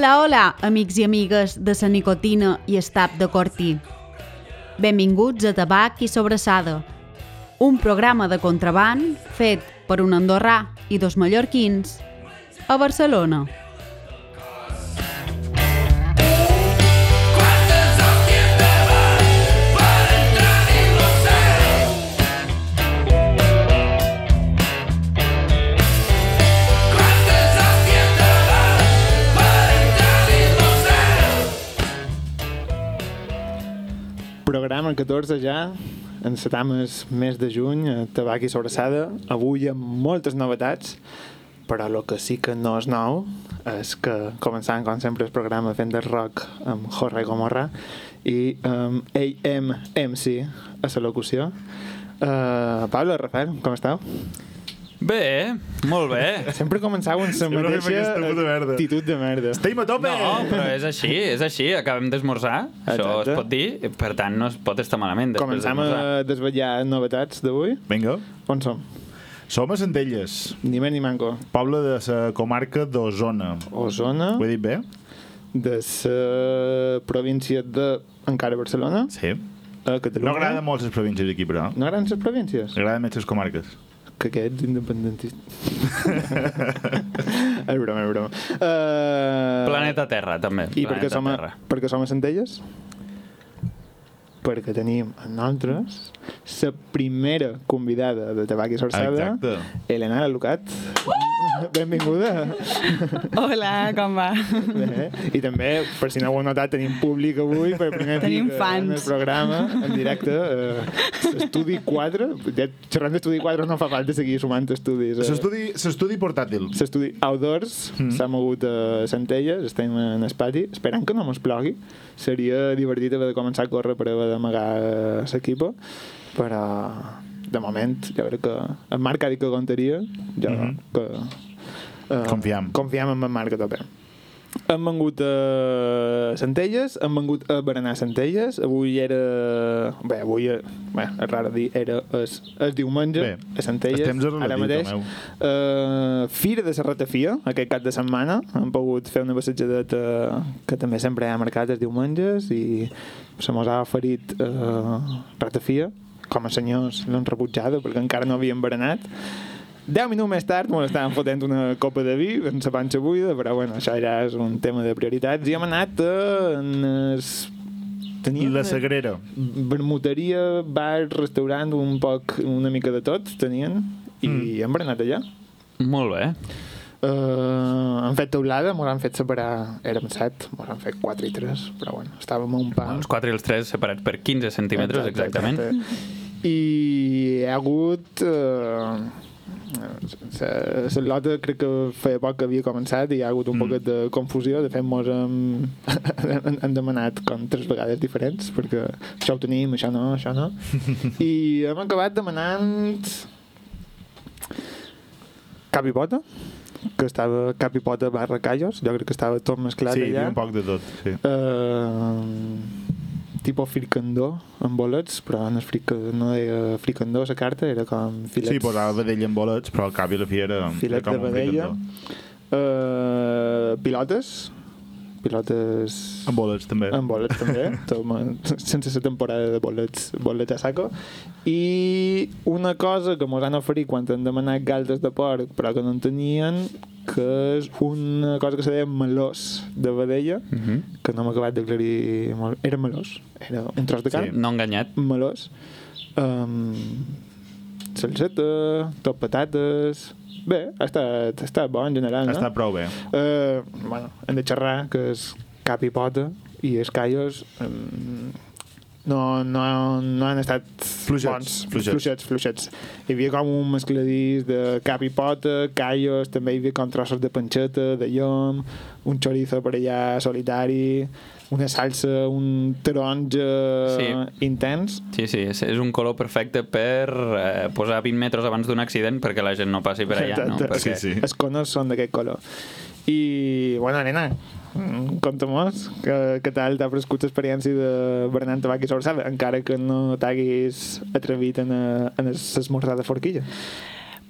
Hola, hola, amics i amigues de la nicotina i estap de Cortí. Benvinguts a Tabac i Sobrassada, un programa de contraband fet per un andorrà i dos mallorquins a Barcelona. Programa 14 ja, encetam el mes de juny, a Tabac i Sobrassada, avui amb moltes novetats, però el que sí que no és nou és que començant, com sempre, el programa fent el rock amb Jorge Gomorra i amb AMMC a la locució. Uh, Pablo, Rafael, com esteu? Bé, molt bé. Sempre començàveu amb la mateixa actitud de merda. Estem a tope! No, però és així, és així. Acabem d'esmorzar, això es pot dir, per tant no es pot estar malament Començam a desvetllar novetats d'avui. Vinga. On som? Som a Centelles, Ni més ni manco. poble de la comarca d'Osona. Osona. Ho he dit bé? de la província de encara Barcelona Sí. a Catalunya. No agrada molt les províncies aquí, però. No agraden les províncies? Agraden més les comarques. Que aquests independentistes. és broma, és broma. Uh, Planeta Terra, també. I per què Planeta som, a, Terra. per què som a Centelles? Perquè tenim a nosaltres la primera convidada de Tabac i Sorsada, Exacte. Elena Lucat. Benvinguda. Hola, com va? Bé, I també, per si no ho heu notat, tenim públic avui per primer Tenim pic eh, en el fans. programa, en directe. Eh, estudi 4, ja xerrant d'estudi 4 no fa falta seguir sumant estudis. Eh. S'estudi s'estudi portàtil. L'estudi Outdoors mm. s'ha mogut a Centelles, estem en el pati, esperant que no mos plogui. Seria divertit haver de començar a córrer per haver d'amagar l'equipa, però de moment, jo crec que en Marc ha dit que aguantaria, jo Mhm. que... eh, Confiam. Confiem en en Marc a tope. Hem vengut a Centelles, hem vengut a berenar Centelles. Avui era... Bé, avui... eh, Bé, és raro dir, era es, es diumenge Bé, a Centelles, és ara relatiu, mateix. Uh, Fira de la Ratafia, aquest cap de setmana. Hem pogut fer una passejadeta que també sempre ha marcat els diumenges i se mos ha oferit uh, Ratafia. Com a senyors l'han rebutjada perquè encara no havien berenat. 10 minuts més tard mos estàvem fotent una copa de vi en la panxa buida, però bueno, això ja és un tema de prioritats. I hem anat a... En es... Teníem La Sagrera. vermuteria, bar, restaurant, un poc, una mica de tot tenien i mm. hem berenat allà. Molt bé. Uh, han fet teulada, mos han fet separar, érem set, mos han fet 4 i 3, però bueno, estàvem a un pa. Els 4 i els 3 separats per 15 centímetres, Exacte, exactament. exacte. I hi ha hagut... Uh, la lota crec que feia poc que havia començat i hi ha hagut un mm. poquet de confusió de fet mos hem, demanat com tres vegades diferents perquè això ho tenim, això no, això no i hem acabat demanant cap i pota que estava cap i pota barra callos jo crec que estava tot mesclat Sí, allà diu un poc de tot. Sí. Uh, tipo fricandó amb bolets, però no, és frica, no deia fricandó la carta, era com filets, Sí, posava vedella amb bolets, però al cap i la fi era, era com de un fricandó. Uh, pilotes, pilotes Amb bolets, també. amb bolets també, tot, sense la temporada de bolets, bolets a saco. I una cosa que mos han oferit quan han demanat galtes de porc, però que no en tenien, que és una cosa que se deia melós de vedella, Uh -huh. que no m'ha acabat d'aclarir molt. Era melós, era un tros de carn, Sí. No enganyat. melós, um, salseta, tot patates... Bé, ha estat, ha estat bo en general, no? Està prou bé. Uh, bueno, hem de xerrar que és cap i pota i els callos um, no, no, no han estat Fluixets, bons. fluixets. fluixets, fluixets. Hi havia com un mescladís de cap i pota, callos, també hi havia com trossos de panxeta, de llom, un chorizo per allà solitari, una salsa, un taronja Sí. intens. Sí, sí, és, és un color perfecte per eh, posar 20 metres abans d'un accident perquè la gent no passi per allà, no? Exacte. Perquè... Sí, sí. Els conos són d'aquest color. I, bueno, nena, mm, conta'm-nos que, que tal t'ha prescut l'experiència de berenar tabac i sobrassada, encara que no t'haguis atrevit en, a, en l'esmorzar de forquilla.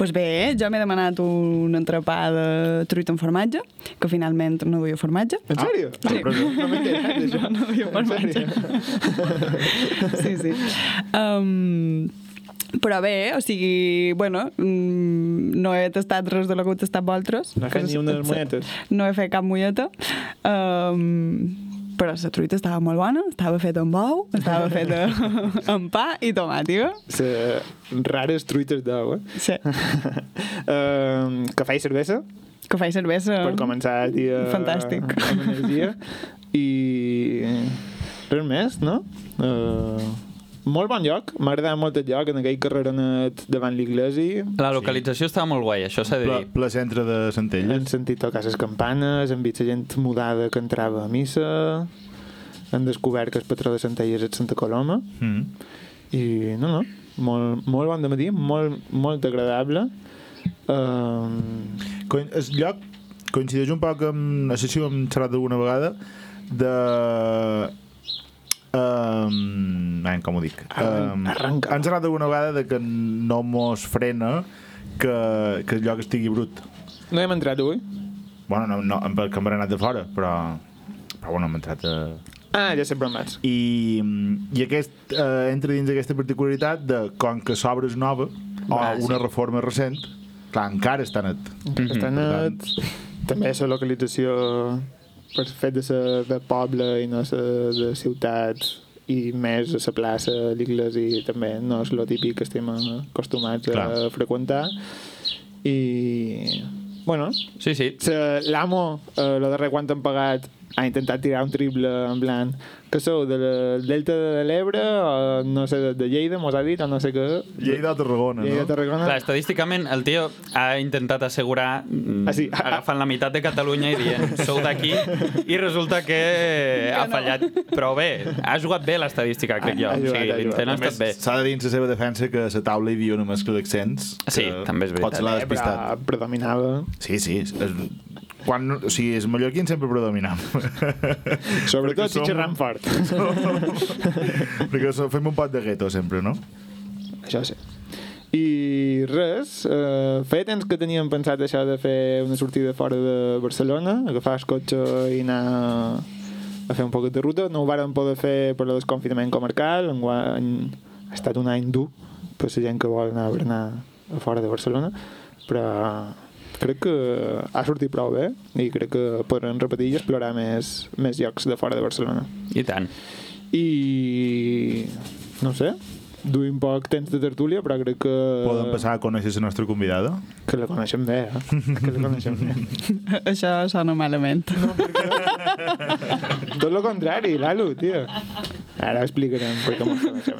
Pues bé, jo m'he demanat un entrepà de truita amb formatge, que finalment no duia formatge. En sèrio? Sí. No m'he enterat d'això. No duia formatge. Sí, sí. Um, però bé, o sigui, bueno, mm, no he tastat res de lo que heu tastat vosaltres. No he fet ni és- unes monyetes. No he fet cap mulleta. Um, però la truita estava molt bona, estava feta amb ou, estava feta amb pa i tomàtica. Les rares truites d'ou, eh? Sí. uh, cafè i cervesa, Cafè i cervesa. per començar el dia Fantàstic. amb energia. I res més, no? Uh, molt bon lloc, m'ha agradat molt el lloc, en aquell carreronet davant l'iglesi. La localització estava molt guai, això s'ha de dir. ple centre de Hem Centelles. sentit tocar les campanes, hem vist la gent mudada que entrava a missa, hem descobert que el patró de Centelles és Santa Coloma, Mm. i no, no, molt, molt bon de matí, molt, molt agradable. Um, El lloc coincideix un poc amb... No sé si ho hem xerrat alguna vegada de... Um, ai, com ho dic? Um, arranca. Hem xerrat alguna vegada de que no mos frena que, que el lloc estigui brut. no hem entrat avui? Bueno, no, no, perquè hem anat de fora, però... Però bueno, hem entrat a... Ah, ja sé bromats. I, i aquest eh, entra dins aquesta particularitat de com que s'obre és nova o Ah, una sí. reforma recent, clar, encara està net. Està per net, també la localització per fet de ser de poble i no ser de ciutats i més a la plaça, a l'iglesi també no és lo típic que estem acostumats a Clar. freqüentar i bueno Sí, sí. l'amo eh, lo darrer quan han pagat ha intentat tirar un triple en plan que sou del Delta de l'Ebre o no sé, de, de Lleida mos ha dit o no sé què Lleida o Tarragona, Lleida, no? Tarragona Clar, estadísticament, el tio ha intentat assegurar mm, Ah, sí. agafant la meitat de Catalunya i dient sou d'aquí i resulta que ha no. fallat. Però bé, ha jugat bé l'estadística, crec jo. Ha O sigui, ha jugat. l'intent ha A més, estat bé. S'ha de dir en la seva defensa que a la taula hi havia una mescla d'accents. Sí, que també és veritat. Potser l'ha Eh, però despistat. predominava Sí, sí. És, quan, o sigui, els mallorquins sempre predominam. sobretot si som- xerram fort Perquè so- fem un pot de gueto sempre, no? això sí i res, eh, feia temps que teníem pensat això de fer una sortida fora de Barcelona, agafar el cotxe i anar a fer un poc de ruta. No ho vàrem poder fer per el desconfinament comarcal, enguany ha estat un any dur per la gent que vol anar a berenar a fora de Barcelona, però crec que ha sortit prou bé i crec que podrem repetir i explorar més, més llocs de fora de Barcelona. I tant. I no sé, duim poc temps de tertúlia, però crec que... Podem passar a conèixer la nostra convidada. Que la coneixem bé, eh? Que la coneixem bé. Això sona malament. Tot el contrari, Lalo, tio. Ara explicarem per què mos coneixem,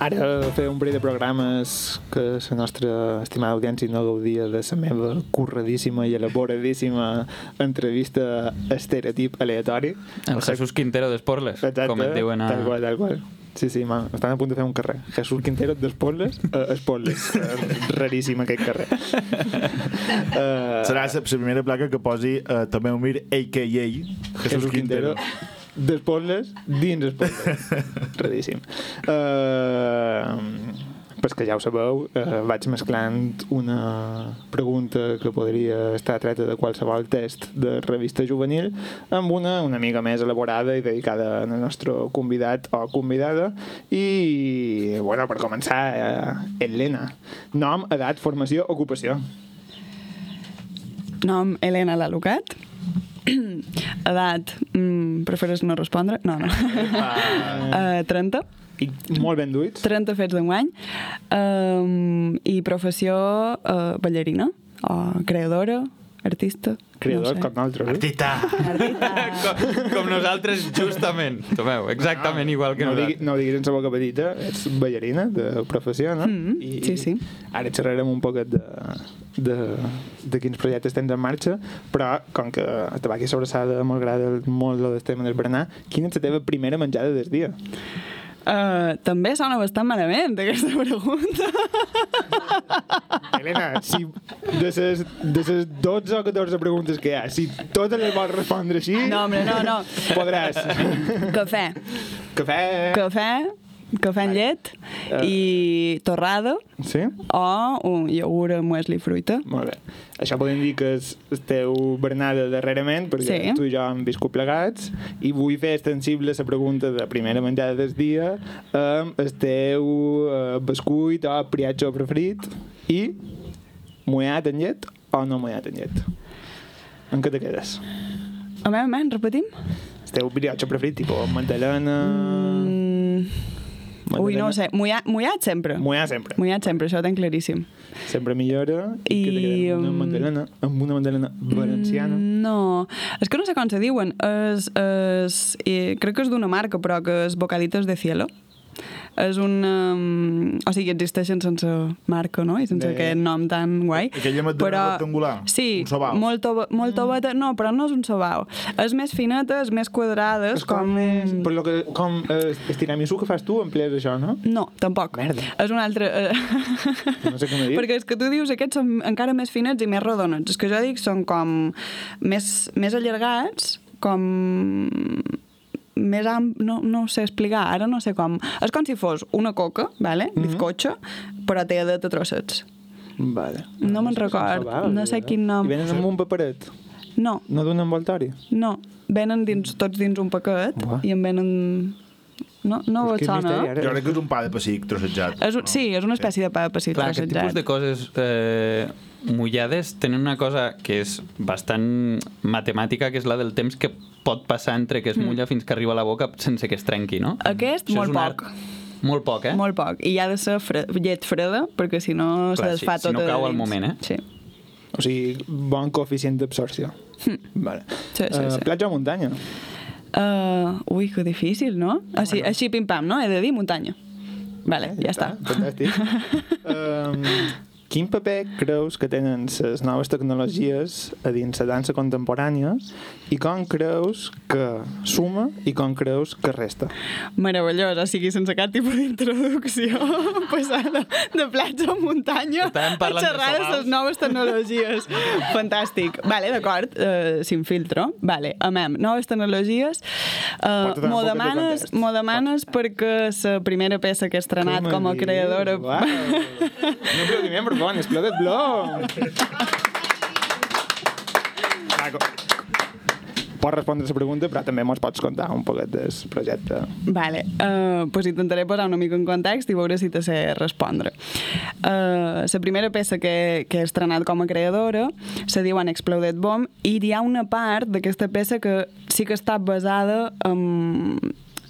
Ara fer un parell de programes que la nostra estimada audiència no gaudia de la meva curradíssima i elaboradíssima entrevista estereotip aleatori. El Jesús Quintero d'Esporles, com et diuen a... tal qual, tal qual. Sí, sí, man, estan a punt de fer un carrer. Jesús Quintero d'Espolles, uh, Espolles. Uh, raríssim aquest carrer. Uh, Serà la primera placa que posi uh, també un mir a.k.a. Jesús Quintero. d'Espolles dins Espolles. Raríssim. Uh, pues que ja ho sabeu, uh, vaig mesclant una pregunta que podria estar treta de qualsevol test de revista juvenil amb una una mica més elaborada i dedicada al nostre convidat o convidada i, bueno, per començar, uh, Helena. Nom, edat, formació, ocupació. Nom Helena Lalucat. Edat, mm, preferes no respondre? No, no. uh, 30. I molt ben duits. 30 fets d'enguany. Um, I professió uh, ballarina, o creadora, artista. Creador, no com nosaltres. eh? Artista! com, com nosaltres, justament. Tomeu, exactament igual que no, digui, nosaltres. no diguis en sa boca petita, ets ballarina de professió, no? Mm, sí, sí. Ara xerrarem un poquet de, de, de quins projectes tens en marxa, però com que a Tabac i Sobrassada m'agrada molt el tema del berenar, quina és la teva primera menjada del dia? Uh, també sona bastant malament, aquesta pregunta. Helena, si de les de ses 12 o 14 preguntes que hi ha, si totes les vols respondre així, No, home, no, no. podràs. Cafè. Cafè... Cafè, cafè amb llet Eh. i torrada Sí? o un iogurt amb muesli i fruita. Molt bé. Això podem dir que és el teu berenada darrerament, perquè Sí. tu i jo hem viscut plegats, i vull fer extensible la pregunta de primera menjada del dia amb el teu uh, bescuit o priatge preferit i mullat en llet o no mullat en llet. En què te quedes? A veure, man, repetim? El teu priatge preferit, tipus magdalena... Mm, ui, no ho sé. Mullat, mullat sempre. Mullat sempre. Mullat sempre, això ho tenc claríssim. Sempre millora. I, I? Amb una magdalena, amb una magdalena valenciana. Mm, No, és que no sé com se diuen. És, és, eh, crec que és d'una marca, però que és Bocaditos de Cielo. És un... Um, o sigui, existeixen sense marca, no? I sense Bé. aquest nom tan guai. Aquella magdalena rectangular, Sí, un sobau. molt, tova, molt toveta, no, però no és un sobau. És més fineta, és més quadrades, És com, com... més, per lo que, com eh, el tiramisú que fas tu, emplees això, no? No, tampoc. Merda. És un altre... Eh... No sé com he dit. Perquè és que tu dius aquests són encara més finets i més rodonets. Els que jo dic són com més, més allargats, com més am... No, no sé explicar, ara no sé com. És com si fos una coca, vale? Mhm. bizcocho, però té de trossets. Vale. No me'n sé com record, se va, no sé quin nom. I venen amb un paperet, No, no d'un envoltori. no. Venen dins, tots dins un paquet Buah. i en venen... No, no que sona? misteri, eh? Jo crec que és un pa de pessic trossejat. És un, sí, és una espècie de pa de passit Clar, aquest tipus trossejat. de coses eh, mullades tenen una cosa que és bastant matemàtica, que és la del temps que pot passar entre que es mulla fins que arriba a la boca sense que es trenqui, no? Aquest, Això molt poc. art- Molt poc, eh? Molt poc. I ha de ser fre llet freda, perquè si no Clar, se desfà si- si tot no a cau al moment, eh? Sí. O sigui, bon coeficient d'absorció. Vale. Hmm. Sí, sí, Eh, sí. Platja o muntanya? Uh, ui, que difícil, no? Així, així pim-pam, no? He de dir muntanya. Vale, ja, està. Fantàstic. um, quin paper creus que tenen les noves tecnologies a dins la dansa contemporània i com creus que suma i com creus que resta? Meravellós, o sigui, sense cap tipus d'introducció, passar de, de platja a muntanya a parlant de xerrar de les noves tecnologies. Fantàstic. Vale, d'acord, uh, sin filtro. Vale, amem, noves tecnologies. Uh, M'ho demanes, m'ho demanes perquè la primera peça que he estrenat com a creadora... Uau. Un aplaudiment Bon, Exploded Blow! Pots respondre la pregunta, però també mos pots contar un poquet del projecte. Vale, uh, pues intentaré posar una mica en context i veure si te sé respondre. Uh, la primera peça que, que he estrenat com a creadora se diu An Exploded Bomb i hi ha una part d'aquesta peça que sí que està basada en,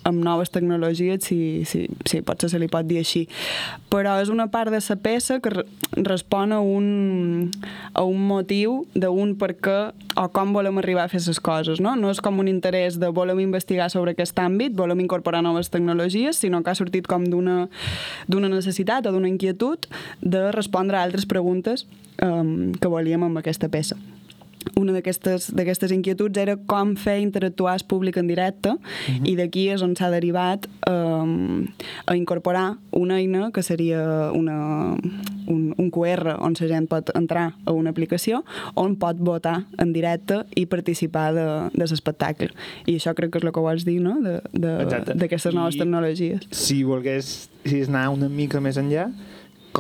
amb noves tecnologies, si, si, si potser se li pot dir així. Però és una part de la peça que re respon a un, a un motiu d'un per què o com volem arribar a fer les coses, no? No és com un interès de volem investigar sobre aquest àmbit, volem incorporar noves tecnologies, sinó que ha sortit com d'una necessitat o d'una inquietud de respondre a altres preguntes um, que volíem amb aquesta peça una d'aquestes inquietuds era com fer interactuar el públic en directe uh -huh. i d'aquí és on s'ha derivat um, a incorporar una eina que seria una, un, un QR on la gent pot entrar a una aplicació on pot votar en directe i participar de, de l'espectacle. I això crec que és el que vols dir, no?, d'aquestes noves I- tecnologies. Si volgués si anar una mica més enllà,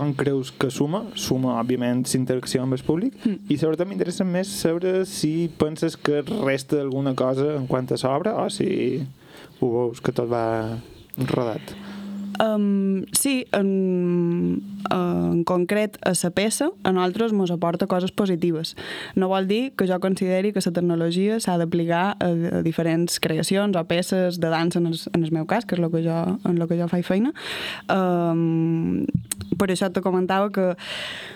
com creus que suma? Suma, òbviament, l'interacció amb el públic Mm. i sobretot m'interessa més saber si penses que resta alguna cosa en quant a s'obra o si ho veus que tot va rodat. Um, sí, en, en concret a la peça a nosaltres ens aporta coses positives. No vol dir que jo consideri que la tecnologia s'ha d'aplicar a, a diferents creacions o peces de dansa en el, en el meu cas, que és el que jo, en el que jo faig feina. Um, per això te comentava que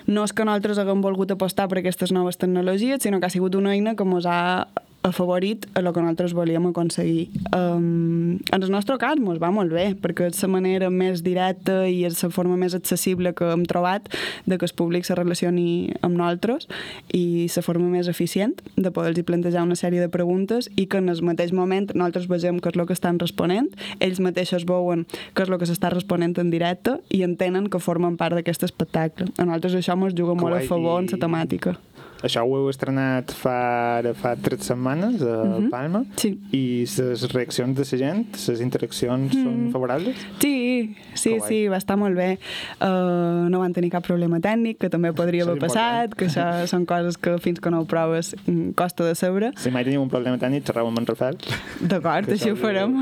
no és que nosaltres haguem volgut apostar per aquestes noves tecnologies, sinó que ha sigut una eina que ens ha afavorit a el que nosaltres volíem aconseguir. Um, en el nostre cas ens va molt bé, perquè és la manera més directa i és la forma més accessible que hem trobat de que el públic se relacioni amb nosaltres i la forma més eficient de poder-los plantejar una sèrie de preguntes i que en el mateix moment nosaltres vegem què és el que estan responent, ells mateixos veuen què és el que s'està responent en directe i entenen que formen part d'aquest espectacle. A nosaltres això ens juga molt a favor en la temàtica. Això ho heu estrenat fa, fa tres setmanes a uh -huh. Palma sí. i les reaccions de la gent, les interaccions mm. són favorables? Sí, sí, sí, va estar molt bé. Uh, no van tenir cap problema tècnic, que també podria haver passat, que això són coses que fins que no ho proves mm, costa de saber. Si mai tenim un problema tècnic, xerrau amb en Rafael. D'acord, així ho farem.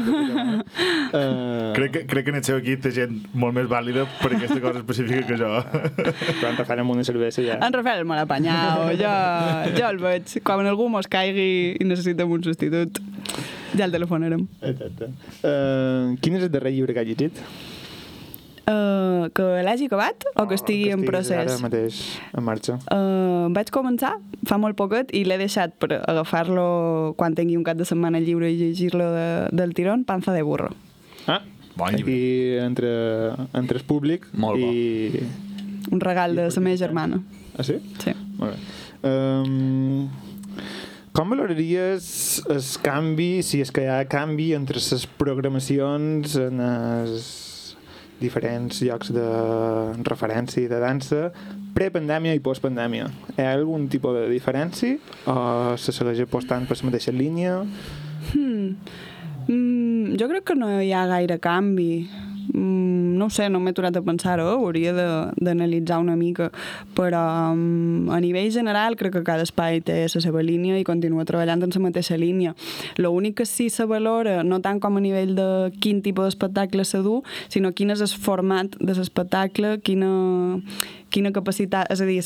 Uh... Crec, que, crec que en el seu equip té gent molt més vàlida per aquesta cosa específica que jo. Però en Rafael amb una cervesa ja... En Rafael me l'ha apanyat, jo jo el veig. Quan algú mos caigui i necessitem un substitut, ja el telefonarem. Exacte. Uh, quin és el darrer llibre que ha llegit? Uh, que l'hagi acabat o que estigui que en procés? ara mateix en marxa. Uh, vaig començar fa molt poquet i l'he deixat per agafar-lo quan tingui un cap de setmana lliure i llegir-lo de, del tirón, Panza de burro. Ah, bon llibre. I entre, entre el públic Molt bo. i... Un regal de la meva germana. Ah, sí? Sí. Molt bé. Um, com valoraries el canvi, si és que hi ha canvi entre les programacions en els diferents llocs de referència i de dansa prepandèmia i postpandèmia? Hi ha algun tipus de diferència o se segueix apostant per la mateixa línia? Hmm. Mm, jo crec que no hi ha gaire canvi. Mm, no ho sé, no m'he aturat a pensar-ho, hauria d'analitzar una mica, però um, a nivell general crec que cada espai té la seva línia i continua treballant en la mateixa línia. L'únic que sí se valora, no tant com a nivell de quin tipus d'espectacle se du, sinó quin és el format de l'espectacle, quina quina capacitat, és a dir,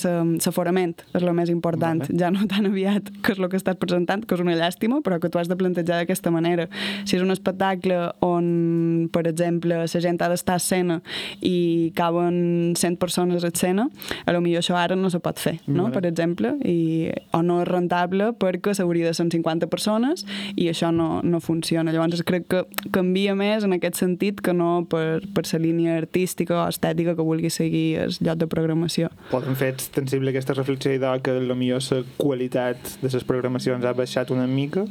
l'aforament és el més important, vale. ja no tan aviat que és el que estàs presentant, que és una llàstima, però que tu has de plantejar d'aquesta manera. Si és un espectacle on, per exemple, la gent ha d'estar a escena i caben 100 persones a escena, a lo millor això ara no se pot fer, no? Vale. per exemple, i, o no és rentable perquè s'hauria de 150 persones i això no, no funciona. Llavors crec que canvia més en aquest sentit que no per, per la línia artística o estètica que vulgui seguir el lloc de programació programació. Poden fer extensible aquesta reflexió i que potser la qualitat de les programacions ha baixat una mica?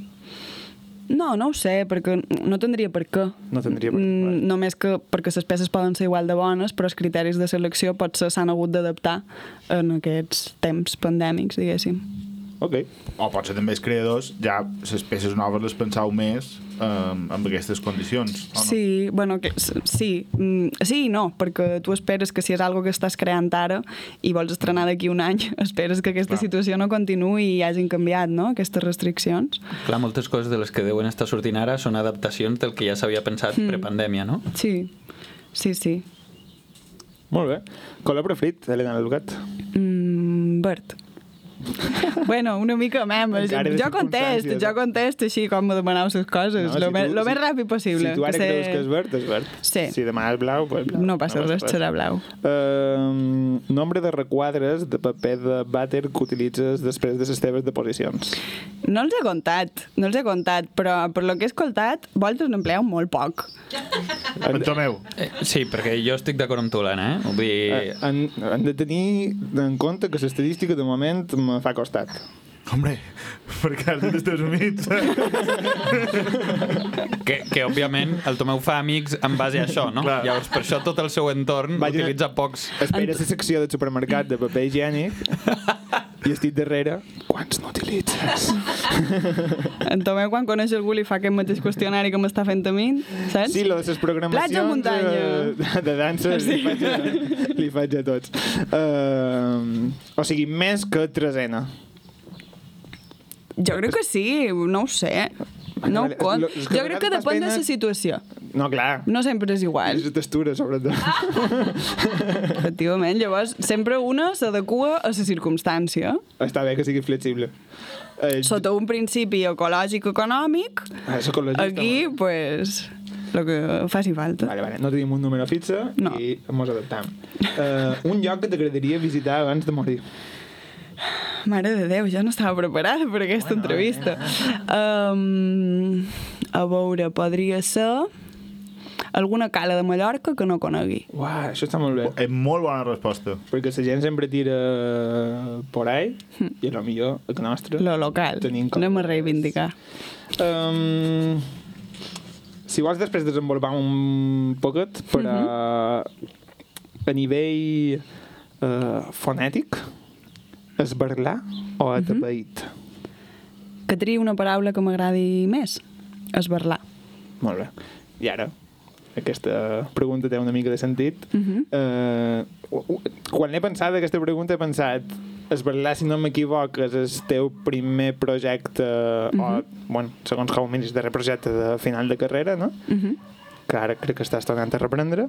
No, no ho sé, perquè no tindria per què. No tindria per què. Mm, només que perquè les peces poden ser igual de bones, però els criteris de selecció potser s'han hagut d'adaptar en aquests temps pandèmics, diguéssim. Ok. O potser també els creadors ja les peces noves les pensau més um, amb aquestes condicions. O no? Sí, bueno, que, sí, mm, sí i no, perquè tu esperes que si és algo que estàs creant ara i vols estrenar d'aquí un any, esperes que aquesta Clar. situació no continuï i hagin canviat, no?, aquestes restriccions. Clar, moltes coses de les que deuen estar sortint ara són adaptacions del que ja s'havia pensat mm. prepandèmia, no? Sí, sí, sí. Molt bé. Color preferit, Helena Lugat? Mm, verd. bueno, una mica memes. Jo contesto, jo contesto així com me demaneu les coses, no, lo, si me, tu, lo si, més ràpid possible. Si tu ara que creus que és verd, és verd. Sí. Si demà és blau, pues blau. No passa no res, serà blau. Uh, nombre de requadres de paper de vàter que utilitzes després de les teves deposicions. No els he contat, no els he contat, però per lo que he escoltat, vosaltres n'empleu molt poc. En Tomeu. Eh, sí, perquè jo estic d'acord amb tu, l'Anna, eh? Vull dir... Eh, han, han de tenir en compte que l'estadística de moment me fa costat. Hombre, perquè has dit els teus amics. que, que, òbviament, el Tomeu fa amics en base a això, no? Clar. Llavors, per això tot el seu entorn Vaja, utilitza pocs... Espera la secció del supermercat de paper higiènic i estic darrere. Quants n'utilitzes? En Tomeu, quan coneix algú, li fa aquest mateix qüestionari que m'està fent a mi, saps? Sí, lo de les programacions Platja, muntanya. de, de dansa sí. li, faig a, li faig a tots. Uh, o sigui, més que tresena. Jo crec que sí, no ho sé. No ho cont. Jo crec que depèn de la situació. No, clar. No sempre és igual. És la textura, sobretot. Efectivament, llavors sempre una s'adequa a la circumstància. Està bé que sigui flexible. Eh, Sota un principi ecològic econòmic, Ah, aquí, home. pues, el que faci falta. Vale, vale. No tenim un número fixe No. i ens adaptam. Uh, un lloc que t'agradaria visitar abans de morir. Mare de Déu, jo no estava preparada per aquesta Bueno, entrevista. Um, a veure, podria ser alguna cala de Mallorca que no conegui. Uah, això està molt bé. És molt bona resposta. Perquè la gent sempre tira por ahí i a lo millor a la nostra... Lo local. Tenim com- Anem a reivindicar. Um, si vols després desenvolupar un poquet per a, a nivell uh, fonètic, esbarlar o atapeït? Que triï una paraula que m'agradi més. Esbarlar. Molt bé. I ara, aquesta pregunta té una mica de sentit. Uh Mhm. -huh. quan l'he pensat, aquesta pregunta, he pensat esbarlar, si no m'equivoc, és el teu primer projecte, uh -huh. o, bueno, segons com miris, darrer projecte de final de carrera, no? Uh -huh. Que ara crec que estàs tornant a reprendre,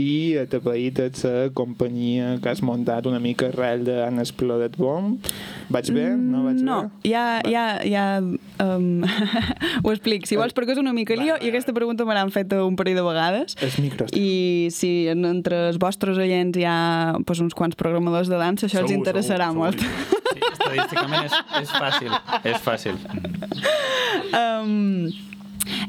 i a Tapaït ets la companyia que has muntat una mica arrel de An Exploded Bomb. Vaig bé? No vaig no, bé? ja, ja, ja um, ho explic. Si vols, perquè és una mica lío, i aquesta pregunta me l'han fet un parell de vegades. Els micros. I si en- entre els vostres oients hi ha pues, uns quants programadors de dansa, això els Segur, interessarà segur, molt. segur. Sí, estadísticament és, és fàcil. És fàcil. Um,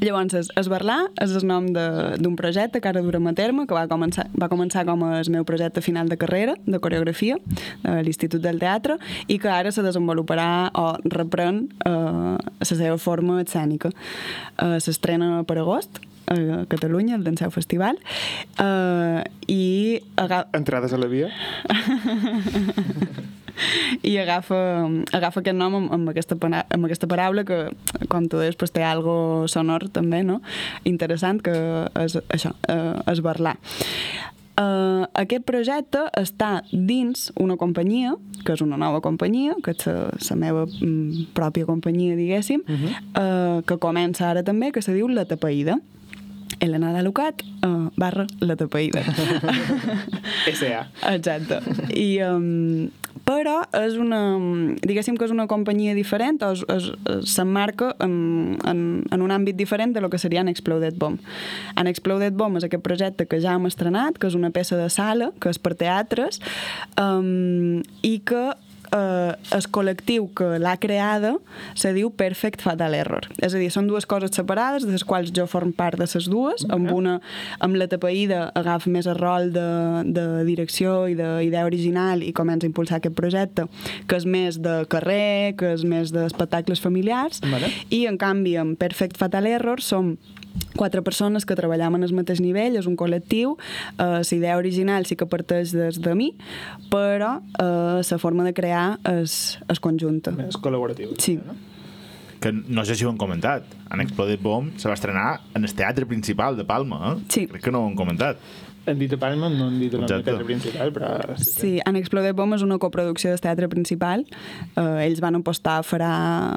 llavors, es, Esbarlar és el nom de- d'un projecte que ara durem a terme, que va començar, va començar com el meu projecte final de carrera, de coreografia, a l'Institut del Teatre, i que ara se desenvoluparà o reprèn eh, la seva forma escènica. Eh, S'estrena per agost, a Catalunya, al Danseu Festival, eh, i aga Entrades a la via? i agafa, agafa aquest nom amb, amb, aquesta, amb aquesta paraula que, com tu deies, pues, té algo sonor també, no? interessant, que és això, eh, esbarlar. Uh, aquest projecte està dins una companyia, que és una nova companyia, que és la, la meva mm, pròpia companyia, diguéssim, uh -huh. uh, que comença ara també, que se diu La Tapaïda. Elena de Lucat, uh, barra La Tapaïda. S.A. Exacte. I, um, però és una, diguéssim que és una companyia diferent s'emmarca en, en, en un àmbit diferent de lo que seria Unexploded Bomb. Unexploded Bomb és aquest projecte que ja hem estrenat, que és una peça de sala, que és per teatres, um, i que eh, el col·lectiu que l'ha creada se diu Perfect Fatal Error. És a dir, són dues coses separades, de les quals jo form part de les dues, amb una, amb la tapaïda agafa més el rol de, de direcció i d'idea original i comença a impulsar aquest projecte, que és més de carrer, que és més d'espectacles familiars, Vale. i en canvi amb Perfect Fatal Error som quatre persones que treballem en el mateix nivell, és un col·lectiu, eh, la idea original sí que parteix des de mi, però eh, la forma de crear és, és conjunta. Més col·laboratiu. Sí. No? Que no sé si ho han comentat. En Exploded Bomb se va estrenar en el teatre principal de Palma, eh? Sí. Crec que no ho han comentat. Han dit a Palma, no han dit el nom teatre principal, però... Sí, en Exploded Bomb és una coproducció del teatre principal. Eh, ells van apostar farà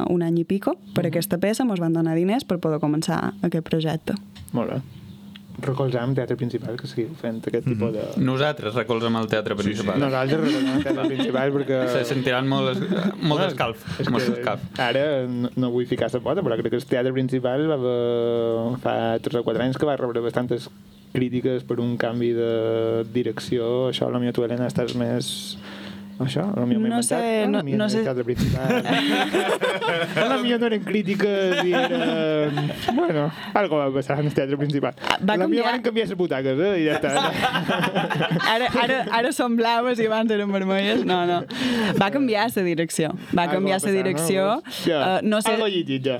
un any i pico per aquesta peça, ens van donar diners per poder començar aquest projecte. Molt bé. Recolzam teatre principal que seguiu fent aquest Mhm. tipus de... Nosaltres recolzem el teatre principal. Nosaltres recolzam el teatre principal perquè... Se sentiran molt, es- molt d'escalf. És Molt que d'escalf. ara no, no vull ficar la pota, però crec que el teatre principal va haver, fa 3 o 4 anys que va rebre bastantes crítiques per un canvi de direcció. Això, a la meva tu, Helena, estàs més... Això, a la meva m'he No sé, no- meva no sé. el teatre principal. a la meva no eren crítiques i era... Bueno, algo va passar en el teatre principal. Ah, va la canviar- van canviar les butaques, eh? I ja està. Ara, ara, ara són blaves i abans eren vermelles. No, no. Va canviar la direcció. Va canviar la direcció. no? Ja. Eh, no sé,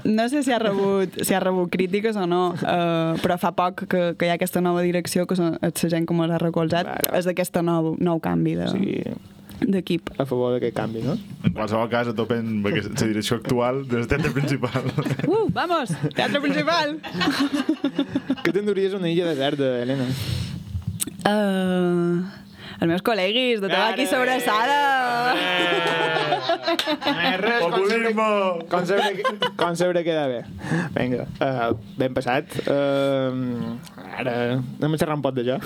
no sé si ha rebut, si ha rebut crítiques o no, uh, però fa poc que, que hi ha aquesta nova direcció que la gent que m'ha recolzat. Vale. És d'aquesta nou, nou canvi de- Sí, d'equip. a favor d'aquest canvi, no? En qualsevol cas, a topen la direcció actual del teatre principal. Uh, vamos! Teatre principal! Que t'enduries una illa deserta, Helena? Uh, els meus col·leguis, de tabac i sobrassada! Res, com sempre, com sempre, queda bé. Vinga, uh, ben passat. Uh, ara anem a xerrar un poc de jo.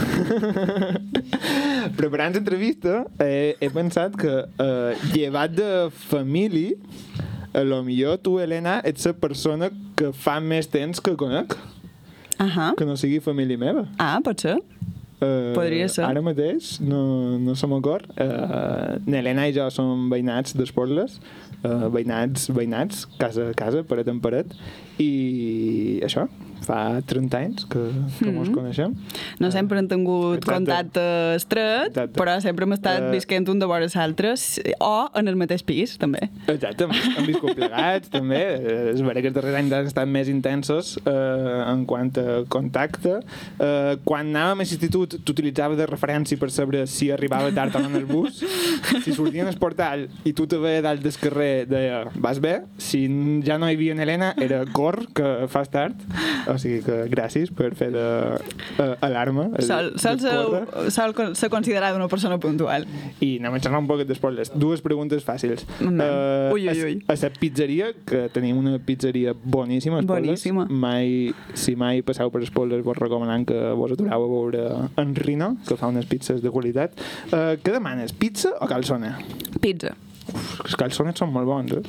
Preparant l'entrevista, he, he pensat que, uh, llevat de família, a lo millor tu, Helena, ets la persona que fa més temps que conec, Ahà. que no sigui família meva. Ah, pot ser. Uh, Podria ser. Ara mateix no, no se m'acord. Uh, N'Helena i jo som veïnats d'Esporles, uh, veïnats, veïnats, casa a casa, paret en paret, i això, fa 30 anys que, que mos coneixem. No sempre hem tingut Exacte. contacte estret, Exacte. però sempre hem estat Eh, visquent un de vora l'altres, o en el mateix pis, també. Exacte, hem viscut plegats, també. Eh, És vera que els darrers anys han estat més intensos eh, en quant a contacte. Eh, quan anàvem a l'institut, t'utilitzava de referència per saber si arribava tard o no en el bus. Si sortien al portal i tu te veia dalt del carrer, deia, vas bé? Si ja no hi havia en Helena, era cor, que fas tard. O sigui que gràcies per fer d'alarma. Sol, sol, ser, sol con- ser considerada una persona puntual. I anem a xerrar un poquet d'espoilers. Dues preguntes fàcils. Endavant. Ui, ui, a- ui. A la pizzeria, que tenim una pizzeria boníssima. Boníssima. Mai, si mai passeu per Espoles, vos recomanant que vos atureu a veure en Rino, que fa unes pizzas de qualitat. Uh, què demanes, pizza o calçone? Pizza. Uf, els calçones són molt bons, eh?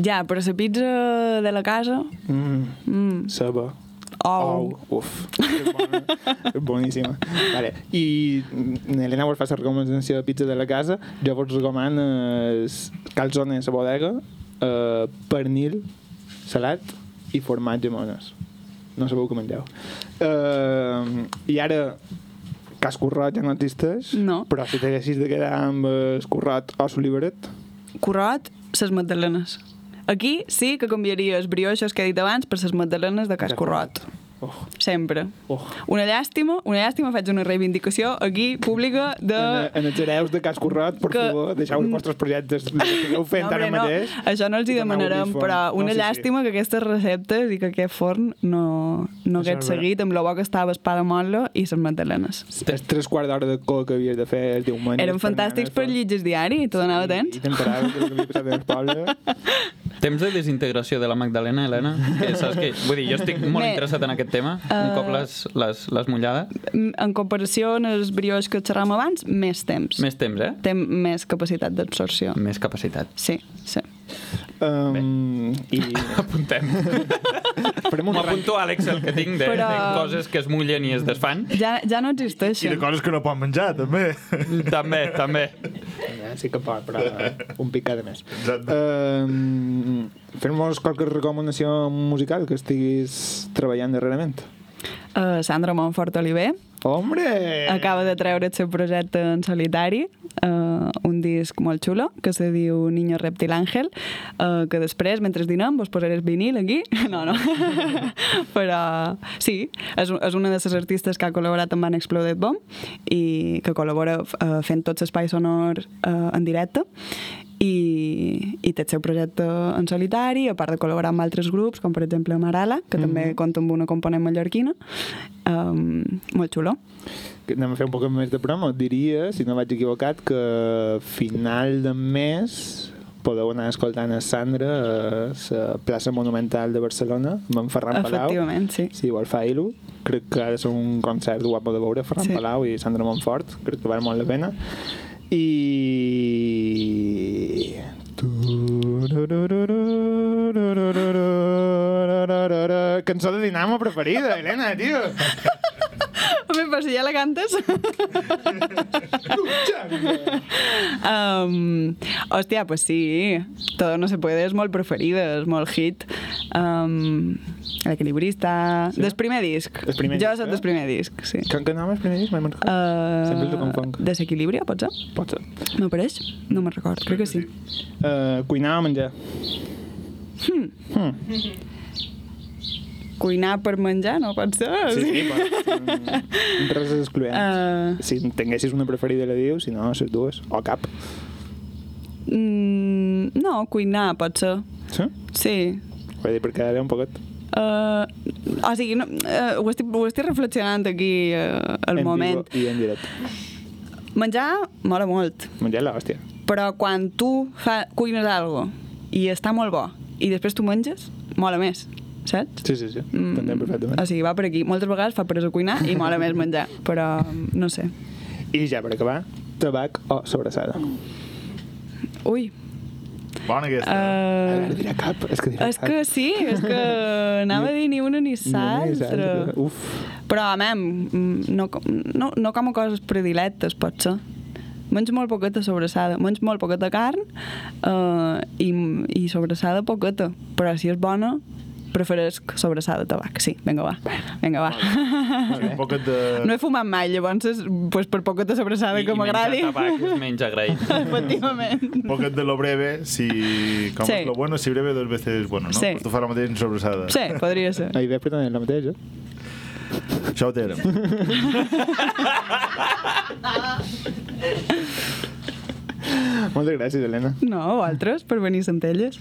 Ja, però la pizza de la casa... Mm, Mm. ceba. Ou. Uf, és bona, boníssima. Vale. I Helena vos fa la recomanació de pizza de la casa. Jo vos recomano els calzones a bodega, eh, pernil, salat i formatge mones. No sabeu què mengeu. Eh, I ara, que escorrot ja no existeix, No. però si t'haguessis de quedar amb escorrot o soliveret, Corrot, ses magdalenes. Aquí sí que canviaria els brioixos que he dit abans per ses magdalenes de Cascorrot. Oh, Sempre. oh. Una llàstima, una llàstima, faig una reivindicació aquí pública de... En, en els hereus de Cas Corrot, per que- favor, deixeu els vostres projectes que estigueu fent No, ara no, mateix. això no els hi demanarem, però una No, sí, sí. llàstima que aquestes receptes i que aquest forn no, no hagués seguit amb la bo que estava espada molla i les magdalenes. Els tres quarts d'hora de col que havies de fer el diumenge. Eren fantàstics per llegir diari, te donava temps. I t'enteraves del que havia passat en el poble. Temps de desintegració de la Magdalena, Helena? Que saps que, vull dir, jo estic molt Bé, interessat en aquest tema, un eh, cop les, les, les mullades. En comparació amb els brioix que xerràvem abans, més temps. Més temps, eh? Té més capacitat d'absorció. Més capacitat. Sí, sí. Um, I Apuntem. farem un M'apunto a l'Excel que tinc de, Però- de coses que es mullen i es desfan. Ja, ja no I de existeixen. coses que no pot menjar, també. també, també. Ja, sí que pot, però un picat de més. Um, Fem-nos qualque recomanació musical que estiguis treballant darrerament. Uh, Sandra Montfort Oliver Hombre! acaba de treure el seu projecte en solitari, uh, un disc molt xulo, que se diu Niño Reptil Ángel, uh, que després, mentre dinem, vos posaré el vinil aquí. No, no. Però sí, és, és una de les artistes que ha col·laborat amb Unexploded Bomb i que col·labora uh, fent tots l'espai sonor uh, en directe i, i té el seu projecte en solitari, a part de col·laborar amb altres grups, com per exemple Marala, que també compta amb una component mallorquina. Um, molt xulo. Que Anem a fer un poc més de promo. Diria, si no vaig equivocat, que final de mes podeu anar escoltant a Sandra a la plaça Monumental de Barcelona amb en Ferran Palau. Efectivament, sí. Si vol fer-ho, crec que ha de ser un concert guapo de veure, Ferran sí. Palau i Sandra Montfort, crec que val molt la pena. I... Cançó de Dinamo preferida, Helena, tio. Home, però si ja la cantes... um, hòstia, pues sí. Todo no se puede és molt preferida, és molt hit. Um, L'equilibrista... Sí? Del primer disc. Del primer jo soc eh? del primer disc, sí. Que, que nom és primer disc? Mai me'n recordo. Uh, Sempre ho confonc. Desequilibri, pot ser? Pot ser. M'apareix? No me'n record, crec que sí. Uh, cuinar o menjar? Cuinar per menjar, no pot ser? Sí, sí, pot. Res és excloent. Uh, Si en tinguessis una preferida la dius, si no, les dues. O cap. mm, no, cuinar pot ser. Sí? Sí, Vull dir, perquè ara un poquet... Uh, o sigui, no, uh, ho, estic, ho estic reflexionant aquí uh, al en moment. vivo I en directe. Menjar mola molt. Menjar l'hòstia. Però quan tu fa, cuines algo i està molt bo, i després tu menges, mola més, saps? Sí, sí, sí. T'entenc perfectament. O sigui, va per aquí. Moltes vegades fa per a cuinar i mola més menjar, però no sé. I ja per acabar, tabac o sobrassada. Ui, Bona aquesta. uh, Ara dirà cap, és que dirà és que sí, és que anava a dir ni una ni l'altra. Uf. Però, mem, mm, no, no, no com a coses predilectes, potser. Menys molt poqueta sobrassada. Menys molt poqueta carn uh, i, i sobrassada poqueta. Però si és bona, preferesc sobrassada de tabac. Sí, vinga, va. Vinga, va. Un poquet de... No he fumat mai, llavors, és, pues, per poqueta sobrassada que m'agradi. menjar tabac és menys agraït. Efectivament. Un poquet de lo breve, si... Com Sí. es lo bueno, si breve, dos veces bueno, no? Sí. Pues tu fas la mateixa en sobrassada. Sí, podria ser. Ahir ve pretenent la mateixa. Això ho tenen. Moltes gràcies, Helena. No, altres, per venir a Centelles.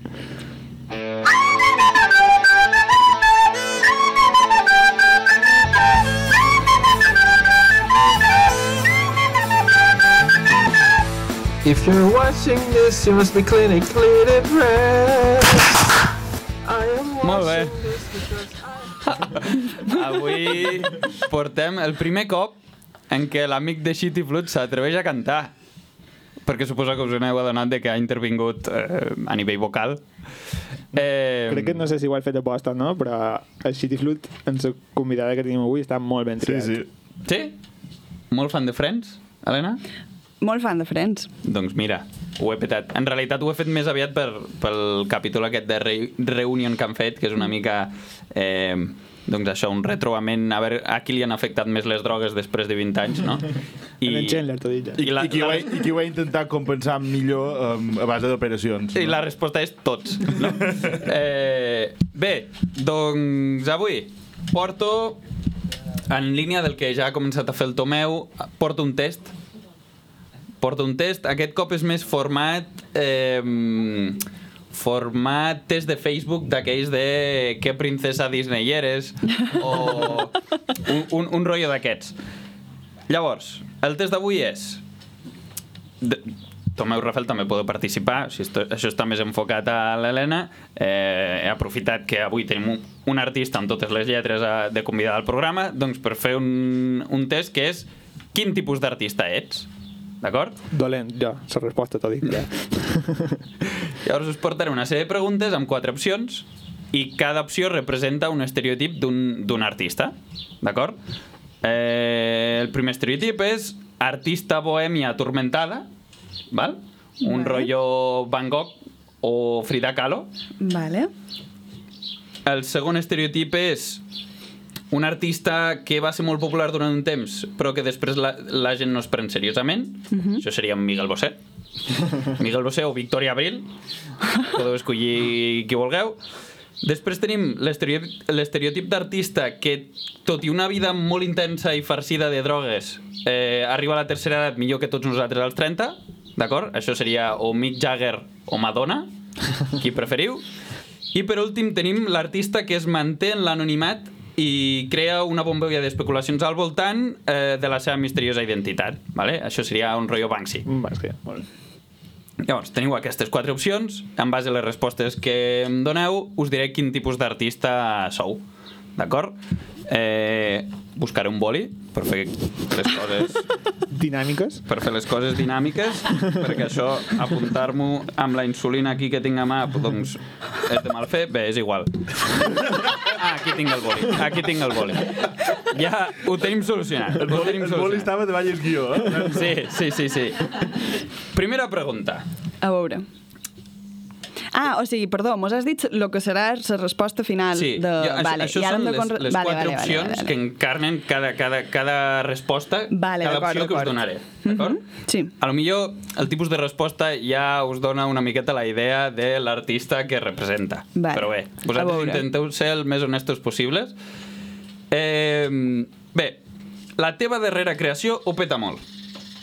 If you're watching this, you must be clinically depressed. I am Molt bé. watching this because Avui portem el primer cop en què l'amic de Shitty Flood s'atreveix a cantar. Perquè suposo que us n'heu adonat de que ha intervingut eh, a nivell vocal. Eh, Crec que no sé si ho he fet a posta o no, però el Shitty Flute, en la convidada que tenim avui, està molt ben Sí, triat. sí. Sí? Molt fan de Friends, Helena? Molt fan de Friends. Doncs mira, ho he petat. En realitat ho he fet més aviat per, pel capítol aquest de re Reunion que han fet, que és una mica... Eh, doncs això, un retrobament, a veure a qui li han afectat més les drogues després de 20 anys, no? I... En Chandler, t'ho dic ja. I, la- I, qui ho ha, I qui ho ha intentat compensar millor um, a base d'operacions. I la resposta és tots. No? eh, bé, doncs avui porto, en línia del que ja ha començat a fer el Tomeu, porto un test. Porto un test. Aquest cop és més format... Eh, format test de Facebook d'aquells de què princesa Disney eres o un, un, un rotllo d'aquests. Llavors, el test d'avui és de, Tomeu Rafel també podeu participar, si esto, això està més enfocat a l'Helena. Eh, he aprofitat que avui tenim un, un artista amb totes les lletres a, de convidar al programa doncs per fer un, un test que és quin tipus d'artista ets, d'acord? Dolent, ja, la resposta t'ho dic ja. Llavors us portaré una sèrie de preguntes amb quatre opcions i cada opció representa un estereotip d'un d'un artista, d'acord? Eh, el primer estereotip és artista bohèmia atormentada, val? Un Vale. rotllo Van Gogh o Frida Kahlo. Vale. El segon estereotip és un artista que va ser molt popular durant un temps, però que després la, la gent no es pren seriosament. Això seria Miguel Bosé. Miguel Bosé o Victoria Abril. Podeu escollir qui vulgueu. Després tenim l'estereotip d'artista que, tot i una vida molt intensa i farcida de drogues, eh, arriba a la tercera edat millor que tots nosaltres als 30, d'acord? Això seria o Mick Jagger o Madonna, qui preferiu. I per últim tenim l'artista que es manté en l'anonimat i crea una bombolla d'especulacions al voltant eh, de la seva misteriosa identitat. Vale? Això seria un rotllo Banksy. Que, molt bé. Llavors, teniu aquestes quatre opcions. En base a les respostes que em doneu, us diré quin tipus d'artista sou. D'acord? Eh, buscaré un boli per fer les coses Dinàmiques. per fer les coses dinàmiques, perquè això, apuntar-m'ho amb la insulina aquí que tinc a mà, doncs és de mal fer. Bé, és igual. Ah, aquí tinc el boli. Aquí tinc el boli. Ja ho tenim solucionat. El boli, tenim el boli solucionat. estava de balles guió, eh? Sí, sí, sí, sí. Primera pregunta. A veure. Ah, o sigui, perdó, mos has dit el que serà la resposta final Sí, de... jo, això, vale, això i ara són les, les vale, quatre vale, opcions vale, vale, que encarnen cada, cada, cada resposta, Vale, cada opció que us d'acord. donaré. D'acord? Sí. A lo millor el tipus de resposta ja us dona una miqueta la idea de l'artista que representa. Vale. Però bé, vosaltres intenteu ser el més honestos possibles. Eh, bé, la teva darrera creació ho peta molt.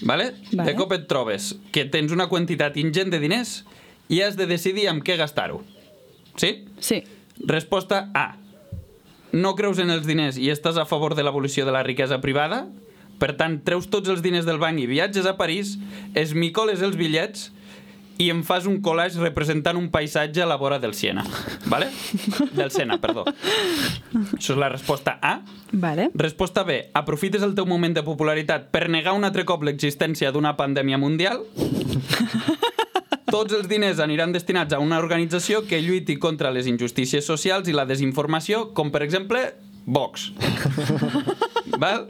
Vale? Vale. De cop et trobes que tens una quantitat ingent de diners i has de decidir amb què gastar-ho. Sí? Sí. Resposta A. No creus en els diners i estàs a favor de l'abolició de la riquesa privada? Per tant, treus tots els diners del banc i viatges a París, esmicoles els bitllets i em fas un collage representant un paisatge a la vora del Siena. Vale? Del Sena, perdó. Això és la resposta A. Vale. Resposta B. Aprofites el teu moment de popularitat per negar un altre cop l'existència d'una pandèmia mundial. Tots els diners aniran destinats a una organització que lluiti contra les injustícies socials i la desinformació, com per exemple Vox. Val?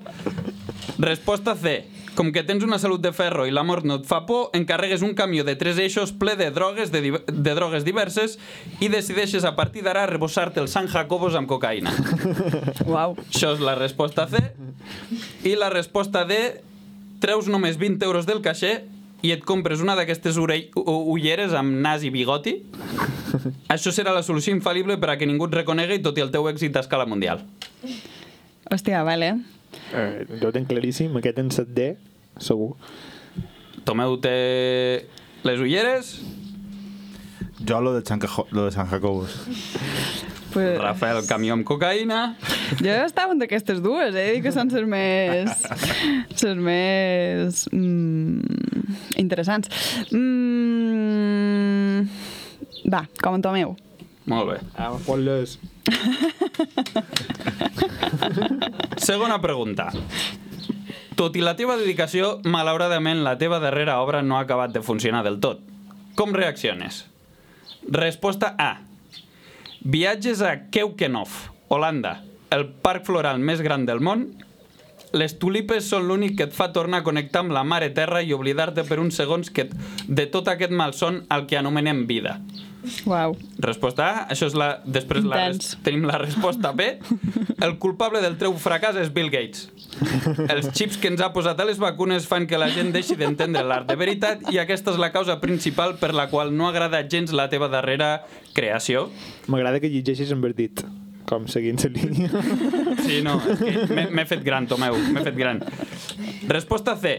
Resposta C. Com que tens una salut de ferro i la mort no et fa por, encarregues un camió de tres eixos ple de drogues, de, de drogues diverses i decideixes a partir d'ara rebossar-te el San Jacobos amb cocaïna. Uau. Això és la resposta C. I la resposta D, treus només 20 euros del caixer i et compres una d'aquestes ulleres amb nas i bigoti. Això serà la solució infal·lible per a que ningú et reconegui tot i el teu èxit a escala mundial. Hòstia, vale. Eh, jo ho tenc claríssim, aquest en 7D, segur. Tomeu té les ulleres, Jo lo de San, lo de San Jacobos. Pues, Rafael camió amb cocaïna, jo estava en d'aquestes dues, eh? Que són les més... les més... Mm, interessants. Mm, va, com en Tomeu. molt bé. Ah, fot-les. Segona pregunta. Tot i la teva dedicació, malauradament la teva darrera obra no ha acabat de funcionar del tot. Com reacciones? Resposta A. Viatges a Keukenhof, Holanda, el parc floral més gran del món. Les tulipes són l'únic que et fa tornar a connectar amb la mare terra i oblidar-te per uns segons que de tot aquest malson al que anomenem vida. Uau. Resposta A, això és la... Després la res, tenim la resposta B. El culpable del teu fracàs és Bill Gates. Els xips que ens ha posat a les vacunes fan que la gent deixi d'entendre l'art de veritat i aquesta és la causa principal per la qual no agrada gens la teva darrera creació. M'agrada que llegeixis invertit, com seguint la línia. Sí, no, m'he- fet gran, Tomeu, m'he fet gran. Resposta C.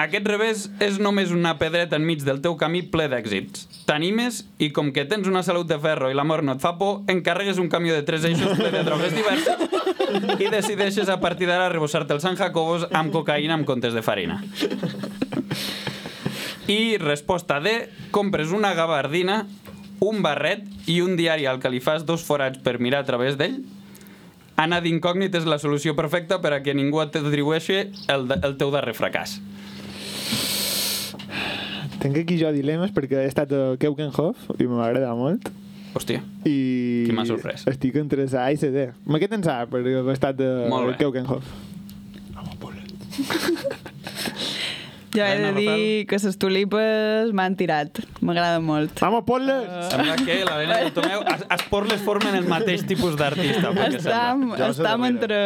Aquest revés és només una pedreta enmig del teu camí ple d'èxits. T'animes i com que tens una salut de ferro i l'amor no et fa por, encarregues un camió de tres eixos ple de drogues diverses i decideixes a partir d'ara rebossar-te el San Jacobos amb cocaïna en comptes de farina. I resposta D. Compres una gabardina, un barret i un diari al que li fas dos forats per mirar a través d'ell Anar d'incògnit és la solució perfecta per a que ningú et atribueixi el, de- el teu darrer fracàs. Tenc aquí jo dilemes perquè he estat a Keukenhof i m'ha agradat molt. Hòstia, I Qui m'ha sorprès? estic entre A i CD. M'ha en A perquè he estat a Molt bé. Keukenhof. Jo he de Bueno, dir que les tulipes m'han tirat. M'agrada molt. Vamos, ponles! sembla que l'Helena i el Tomeu es, es porles formen el mateix tipus d'artista. Estam, estam entre,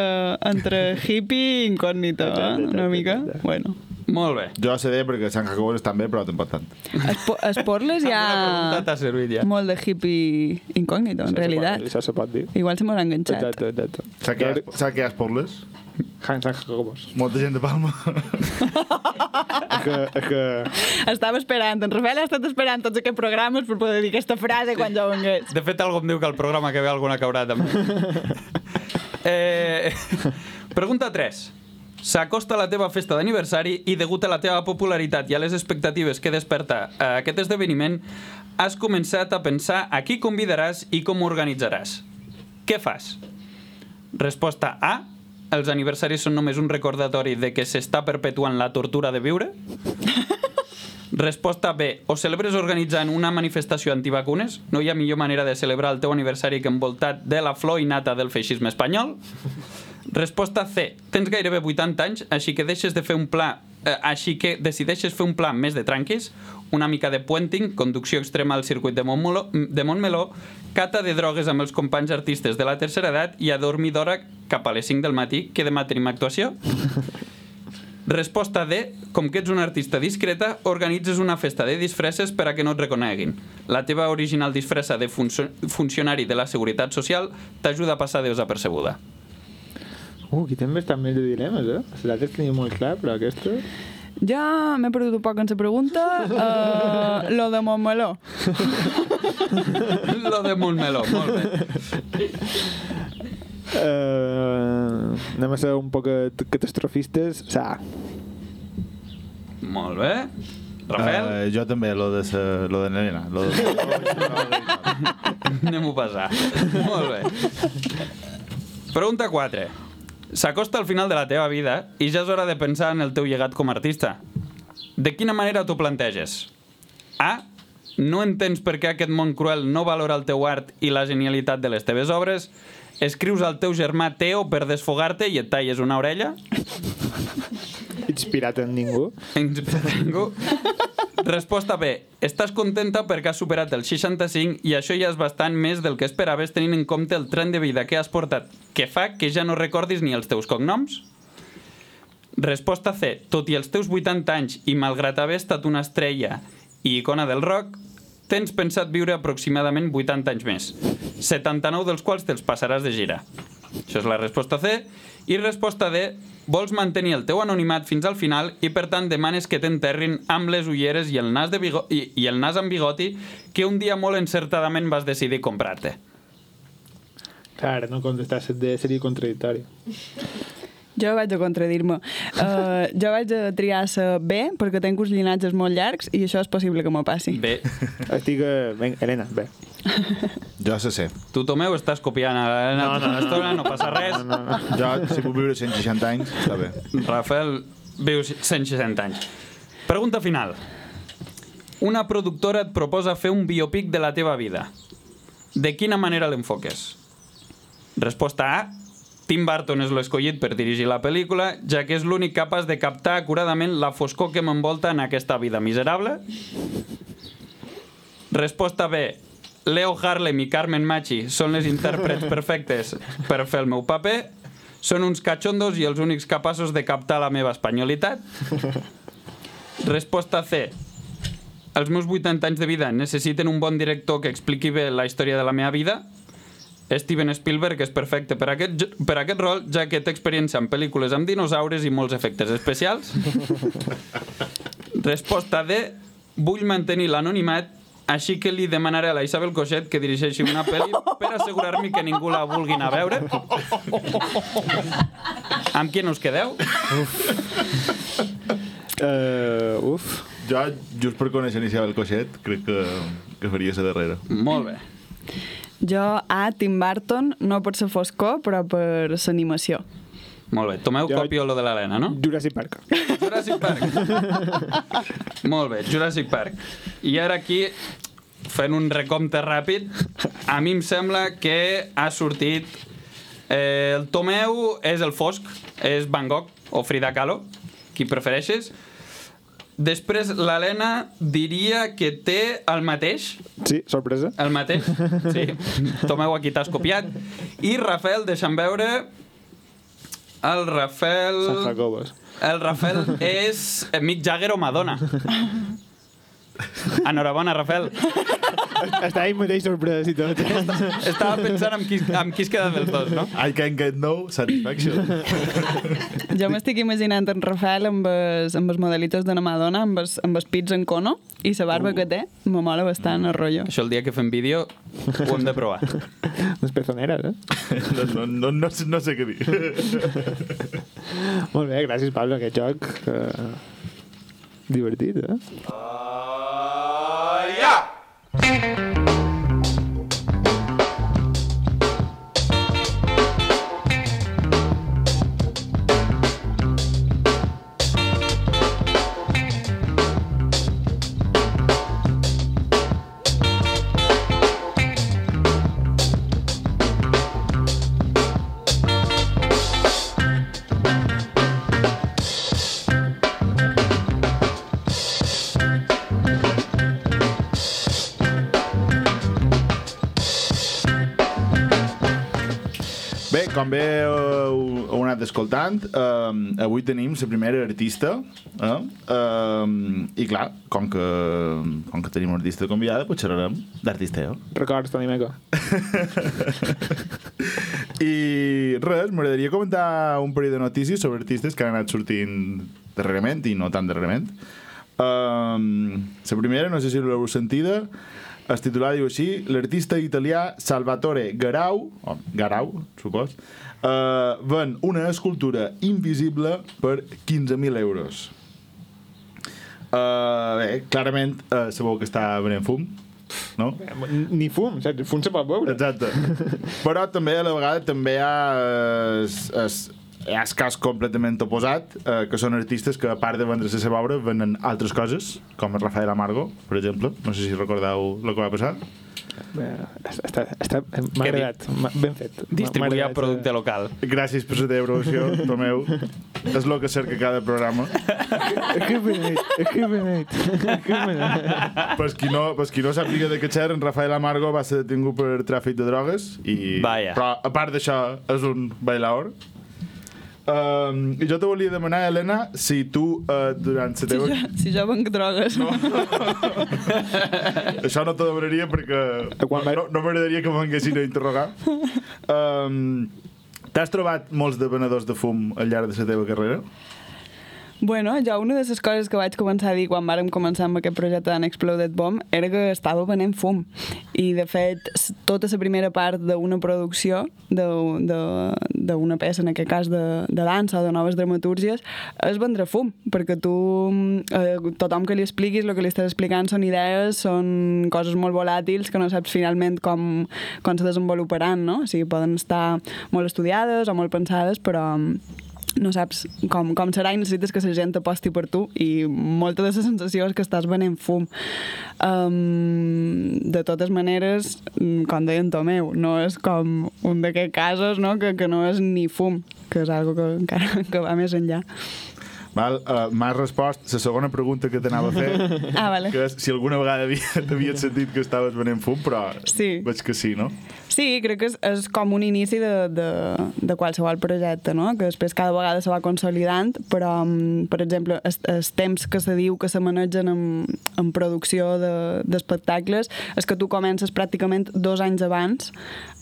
entre hippie i incògnito, eh? una mica. Bueno. Molt bé. Jo a CD perquè Sant Jacobos estan bé, però tampoc tant. Es, po es porles hi Una pregunta ha t'ha servit ja. molt de hippie incògnito, en realitat. Això se pot dir. Igual se m'haurà enganxat. Exacte, exacte. Saps què, saps què és Porles? Hans Jacobos. Molta gent de Palma. Que, que... Estava esperant, en Rafael ha estat esperant tots aquests programes per poder dir aquesta frase quan jo vengués. De fet, algú em diu que el programa que ve alguna caurà també. eh, pregunta 3. S'acosta la teva festa d'aniversari i degut a la teva popularitat i a les expectatives que desperta aquest esdeveniment, has començat a pensar a qui convidaràs i com ho organitzaràs. Què fas? Resposta A. Els aniversaris són només un recordatori de que s'està perpetuant la tortura de viure. Resposta B. O celebres organitzant una manifestació antivacunes? No hi ha millor manera de celebrar el teu aniversari que envoltat de la flor innata del feixisme espanyol? Resposta C. Tens gairebé 80 anys, així que deixes de fer un pla eh, així que decideixes fer un pla més de tranquis, una mica de puenting, conducció extrema al circuit de Montmeló, de Montmeló cata de drogues amb els companys artistes de la tercera edat i a dormir d'hora cap a les 5 del matí, que demà tenim actuació. Resposta D. Com que ets una artista discreta, organitzes una festa de disfresses per a que no et reconeguin. La teva original disfressa de funcio funcionari de la Seguretat Social t'ajuda a passar desapercebuda. Uh, aquí també estan més de dilemes, eh? L'altre tenia molt clar, però aquesta... Jo m'he perdut un poc en la pregunta. Uh, lo de Montmeló. Lo de Montmeló, molt bé. Uh, anem a ser un poc catastrofistes. Sa. Molt bé. Rafael, Uh, jo també, lo de, sa, lo de Nelena. Lo de... anem-ho a passar. Molt bé. Pregunta 4. S'acosta al final de la teva vida i ja és hora de pensar en el teu llegat com a artista. De quina manera t'ho planteges? A. No entens per què aquest món cruel no valora el teu art i la genialitat de les teves obres? Escrius al teu germà Teo per desfogar-te i et talles una orella? Inspirat en ningú. Inspirat en ningú. Resposta B. Estàs contenta perquè has superat el 65 i això ja és bastant més del que esperaves tenint en compte el tren de vida que has portat, que fa que ja no recordis ni els teus cognoms? Resposta C. Tot i els teus 80 anys i malgrat haver estat una estrella i icona del rock, tens pensat viure aproximadament 80 anys més, 79 dels quals te'ls passaràs de gira. Això és la resposta C. I resposta D, vols mantenir el teu anonimat fins al final i per tant demanes que t'enterrin amb les ulleres i el nas, de bigo i, i el nas amb bigoti que un dia molt encertadament vas decidir comprar-te. Clar, no contestar de seria contradictori. Jo vaig a contradir-me. Uh, jo vaig a triar la B perquè tenc uns llinatges molt llargs i això és possible que m'ho passi. Bé, Estic... eh, Ben, Helena, bé. Jo se sé. tu, Tomeu, estàs copiant a l'Helena tota l'estona, no passa res. Jo, si puc viure 160 anys, està bé. Rafael viu 160 anys. Pregunta final. Una productora et proposa fer un biopic de la teva vida. De quina manera l'enfoques? Resposta A. Tim Burton és l'escollit per dirigir la pel·lícula, ja que és l'únic capaç de captar acuradament la foscor que m'envolta en aquesta vida miserable. Resposta B. Leo Harlem i Carmen Machi són les intèrprets perfectes per fer el meu paper. Són uns cachondos i els únics capaços de captar la meva espanyolitat. Resposta C. Els meus 80 anys de vida necessiten un bon director que expliqui bé la història de la meva vida. Steven Spielberg és perfecte per aquest, per aquest rol, ja que té experiència en pel·lícules amb dinosaures i molts efectes especials. Resposta D. Vull mantenir l'anonimat, així que li demanaré a la Isabel Coixet que dirigeixi una pel·li per assegurar-me que ningú la vulgui anar a veure. Amb qui us quedeu? Uh, uf. Jo, just per conèixer Isabel Coixet, crec que, que faria la darrera. Molt bé. Jo a Tim Burton, no per la foscor, però per l'animació. Molt bé. Tomeu Jo- copio lo de l'Helena, no? Jurassic Park. Jurassic Park. Molt bé, Jurassic Park. I ara aquí, fent un recompte ràpid, a mi em sembla que ha sortit... Eh, el Tomeu és el fosc, és Van Gogh o Frida Kahlo, qui prefereixes. Després, l'Helena diria que té el mateix, Sí, sorpresa. el mateix. Sí, Tomeu, aquí t'has copiat. I Rafael, deixa'm veure... El Rafael... Sant Jacobos. El Rafael és Mick Jagger o Madonna. Enhorabona, Rafael. Està ell mateix sorprès i tot. Estava pensant amb qui, amb qui es queda dels dos, no? I can get no satisfaction. Jo m'estic imaginant en Rafael amb els, amb els modelitos de la Madonna, amb els, amb els pits en cono i la barba que té, me mola bastant el rotllo. Això el dia que fem vídeo ho hem de provar. Les pezoneres, eh? no, no, no, no, sé- no sé què dir. Molt bé, gràcies, Pablo, aquest joc. Uh, divertit, eh? Bé, com bé heu, heu anat escoltant, eh, avui tenim la primera artista, eh? Eh, i clar, com que, com que tenim una artista convidada, pues xerrarem d'artisteo. Records, Toni Meco. I res, m'agradaria comentar un parell de notícies sobre artistes que han anat sortint darrerament i no tan darrerament. Um, la primera, no sé si l'heu sentida, es titular diu així, l'artista italià Salvatore Garau, o Garau, supos, uh, ven una escultura invisible per 15.000 euros. Uh, bé, clarament uh, sabeu que està venent fum, no? Ni fum, saps? Fum se pot veure. Exacte. Però també a la vegada també hi ha es, es, hi ha el cas completament oposat, eh, que són artistes que a part de vendre la seva obra venen altres coses, com el Rafael Amargo, per exemple. No sé si recordeu el que va passar. Bé, Està, està, m'ha agradat, ben fet. Distribuir producte eh. local. Gràcies per la teva Tomeu. És el que cerca cada programa. Que beneit, que beneit. Per qui no, per qui no sàpiga de què xer, en Rafael Amargo va ser detingut per tràfic de drogues i, Vaja. però a part d'això és un bailaor um, i jo te volia demanar, Helena si tu uh, durant la Si teva... jo, si jo venc drogues. No. Això no t'ho demanaria perquè Quan no, no m'agradaria que m'haguessin a interrogar um, T'has trobat molts de venedors de fum al llarg de la teva carrera? Bueno, jo una de les coses que vaig començar a dir quan vàrem començar amb aquest projecte d'An Exploded Bomb era que estava venent fum. I, de fet, tota la primera part d'una producció, de- de- d'una peça, en aquest cas de, de dansa o de noves dramatúrgies, és vendre fum, perquè tu, eh, tothom que li expliquis, el que li estàs explicant són idees, són coses molt volàtils que no saps finalment com, com se desenvoluparan, no? O sigui, poden estar molt estudiades o molt pensades, però no saps com, com serà i necessites que la gent aposti per tu i molta de la sensació és que estàs venent fum um, de totes maneres com deia en Tomeu no és com un d'aquests casos no? que, que no és ni fum que és algo que encara que va més enllà Val, uh, M'has respost la segona pregunta que t'anava a fer ah, vale. que és si alguna vegada t'havies sentit que estaves venent fum però Sí. veig que sí, no? Sí, crec que és, és com un inici de, de, de qualsevol projecte, no? que després cada vegada se va consolidant, però, mm, per exemple, els, temps que se diu que se manegen en, en producció de- d'espectacles de, és que tu comences pràcticament dos anys abans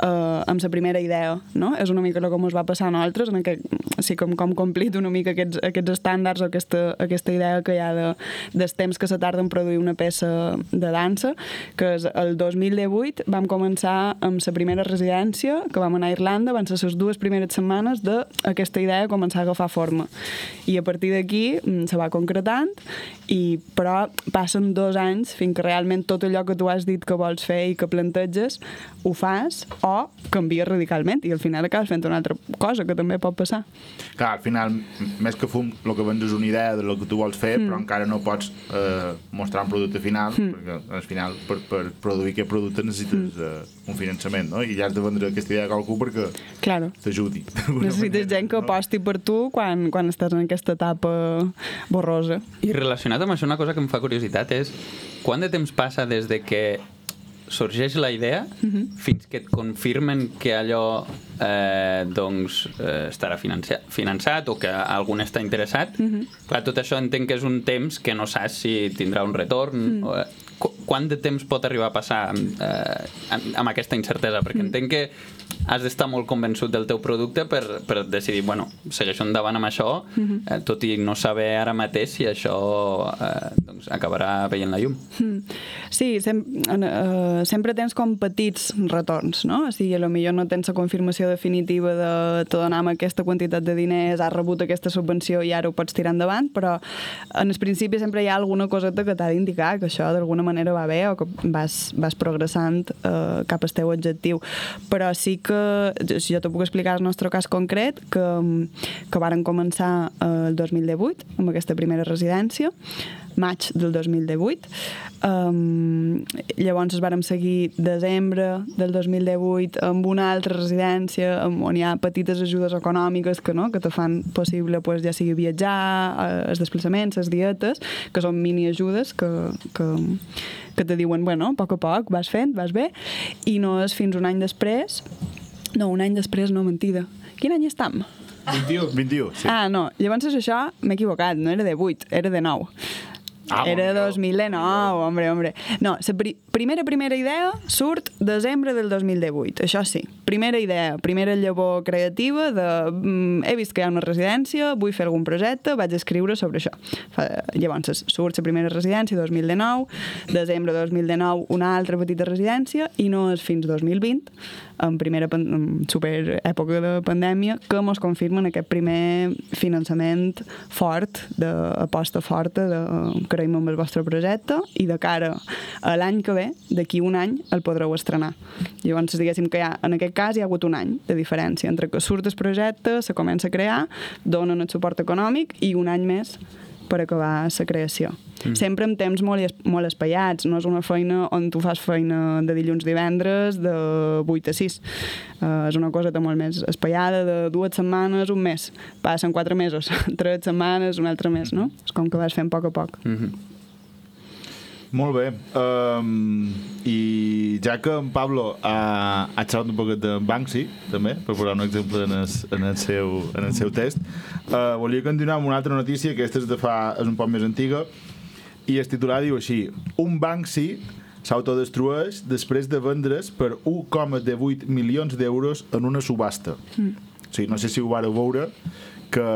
eh, amb la primera idea. No? És una mica el que ens va passar a nosaltres, en aquest, així com, com complit una mica aquests, aquests estàndards o aquesta, aquesta idea que hi ha de, dels temps que se tarda en produir una peça de dansa, que és el 2018 vam començar amb la primera residència, que vam anar a Irlanda, van ser les dues primeres setmanes d'aquesta idea començar a agafar forma. I a partir d'aquí mm, se va concretant, i, però passen dos anys fins que realment tot allò que tu has dit que vols fer i que planteges ho fas o canvies radicalment i al final acabes fent una altra cosa que també pot passar. Clar, al final, més que fum, el que vens és una idea de lo que tu vols fer, mm. però encara no pots eh, mostrar un producte final, mm. perquè al final, per, per produir aquest producte necessites eh, un finançament, no? I ja has de vendre aquesta idea a qualcú perquè Claro. t'ajudi. Necessites manera, gent que no? aposti per tu quan, quan estàs en aquesta etapa borrosa. I relacionat amb això, una cosa que em fa curiositat és quant de temps passa des de que sorgeix la idea fins que et confirmen que allò eh, doncs, eh, estarà finança finançat o que algun està interessat. Clar, tot això entenc que és un temps que no saps si tindrà un retorn. O, eh, qu quant de temps pot arribar a passar eh, amb, amb aquesta incertesa? Perquè entenc que has d'estar molt convençut del teu producte per, per decidir, bueno, segueixo endavant amb això, eh, tot i no saber ara mateix si això eh, doncs, acabarà veient la llum. Sí, sem uh, sempre tens com petits retorns, no? O sigui, potser no tens la confirmació definitiva de te donam aquesta quantitat de diners, has rebut aquesta subvenció i ara ho pots tirar endavant, però en el principi sempre hi ha alguna coseta que t'ha d'indicar que això d'alguna manera va bé o que vas, vas progressant uh, cap al teu objectiu. Però sí que, si jo te puc explicar el nostre cas concret, que, que varen començar eh, el 2018 amb aquesta primera residència, maig del 2018. Um, llavors es vàrem seguir desembre del 2018 amb una altra residència amb, on hi ha petites ajudes econòmiques que, no, que te fan possible pues, ja sigui viatjar, eh, els desplaçaments, les dietes, que són mini ajudes que, que, que te diuen, bueno, a poc a poc vas fent, vas bé, i no és fins un any després, no, un any després, no, mentida. Quin any estem? 21. 21, sí. Ah, no, llavors és això, m'he equivocat, no era de 8, era de 9. Ah, era bon, 2009, hombre, hombre. No, la pri primera, primera idea surt desembre del 2018, això sí. Primera idea, primera llavor creativa de mm, he vist que hi ha una residència, vull fer algun projecte, vaig escriure sobre això. Fa, llavors surt la primera residència 2019, desembre de 2019 una altra petita residència i no és fins 2020 en primera en super època de pandèmia que mos confirmen aquest primer finançament fort, d'aposta forta de creiem en el vostre projecte i de cara a l'any que ve, d'aquí un any, el podreu estrenar. Llavors, diguéssim que ha, en aquest cas hi ha hagut un any de diferència entre que surt el projecte, se comença a crear, donen el suport econòmic i un any més per acabar la creació. Mm. Sempre amb temps molt, molt espaiats, no és una feina on tu fas feina de dilluns divendres de 8 a 6. Uh, és una cosa molt més espaiada, de dues setmanes, un mes. Passen quatre mesos, tres setmanes, un altre mes, no? És com que vas fent a poc a poc. Mhm. Molt bé. Um, I ja que en Pablo ha, ha xerrat un poquet de Banksy, també, per posar un exemple en el, en el, seu, en el seu test, uh, volia continuar amb una altra notícia, que aquesta és, de fa, és un poc més antiga, i el titular diu així, un Banksy s'autodestrueix després de vendre's per 1,18 milions d'euros en una subhasta. Mm. O sigui, no sé si ho vareu veure, que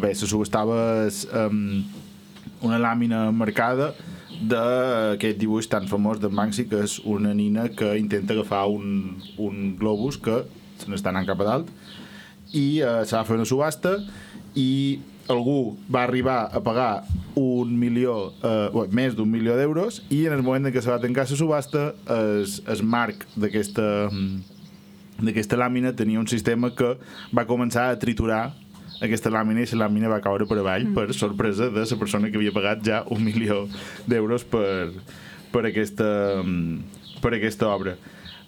bé, se subhastava um, una làmina marcada d'aquest dibuix tan famós de Banksy que és una nina que intenta agafar un, un globus que se n'està anant cap a dalt i eh, s'ha de fer una subhasta i algú va arribar a pagar un milió, eh, bé, més d'un milió d'euros i en el moment en què se va tancar la subhasta es, es marc d'aquesta d'aquesta làmina tenia un sistema que va començar a triturar aquesta làmina i la làmina va caure per avall per sorpresa de la persona que havia pagat ja un milió d'euros per, per, aquesta, mm, per aquesta obra.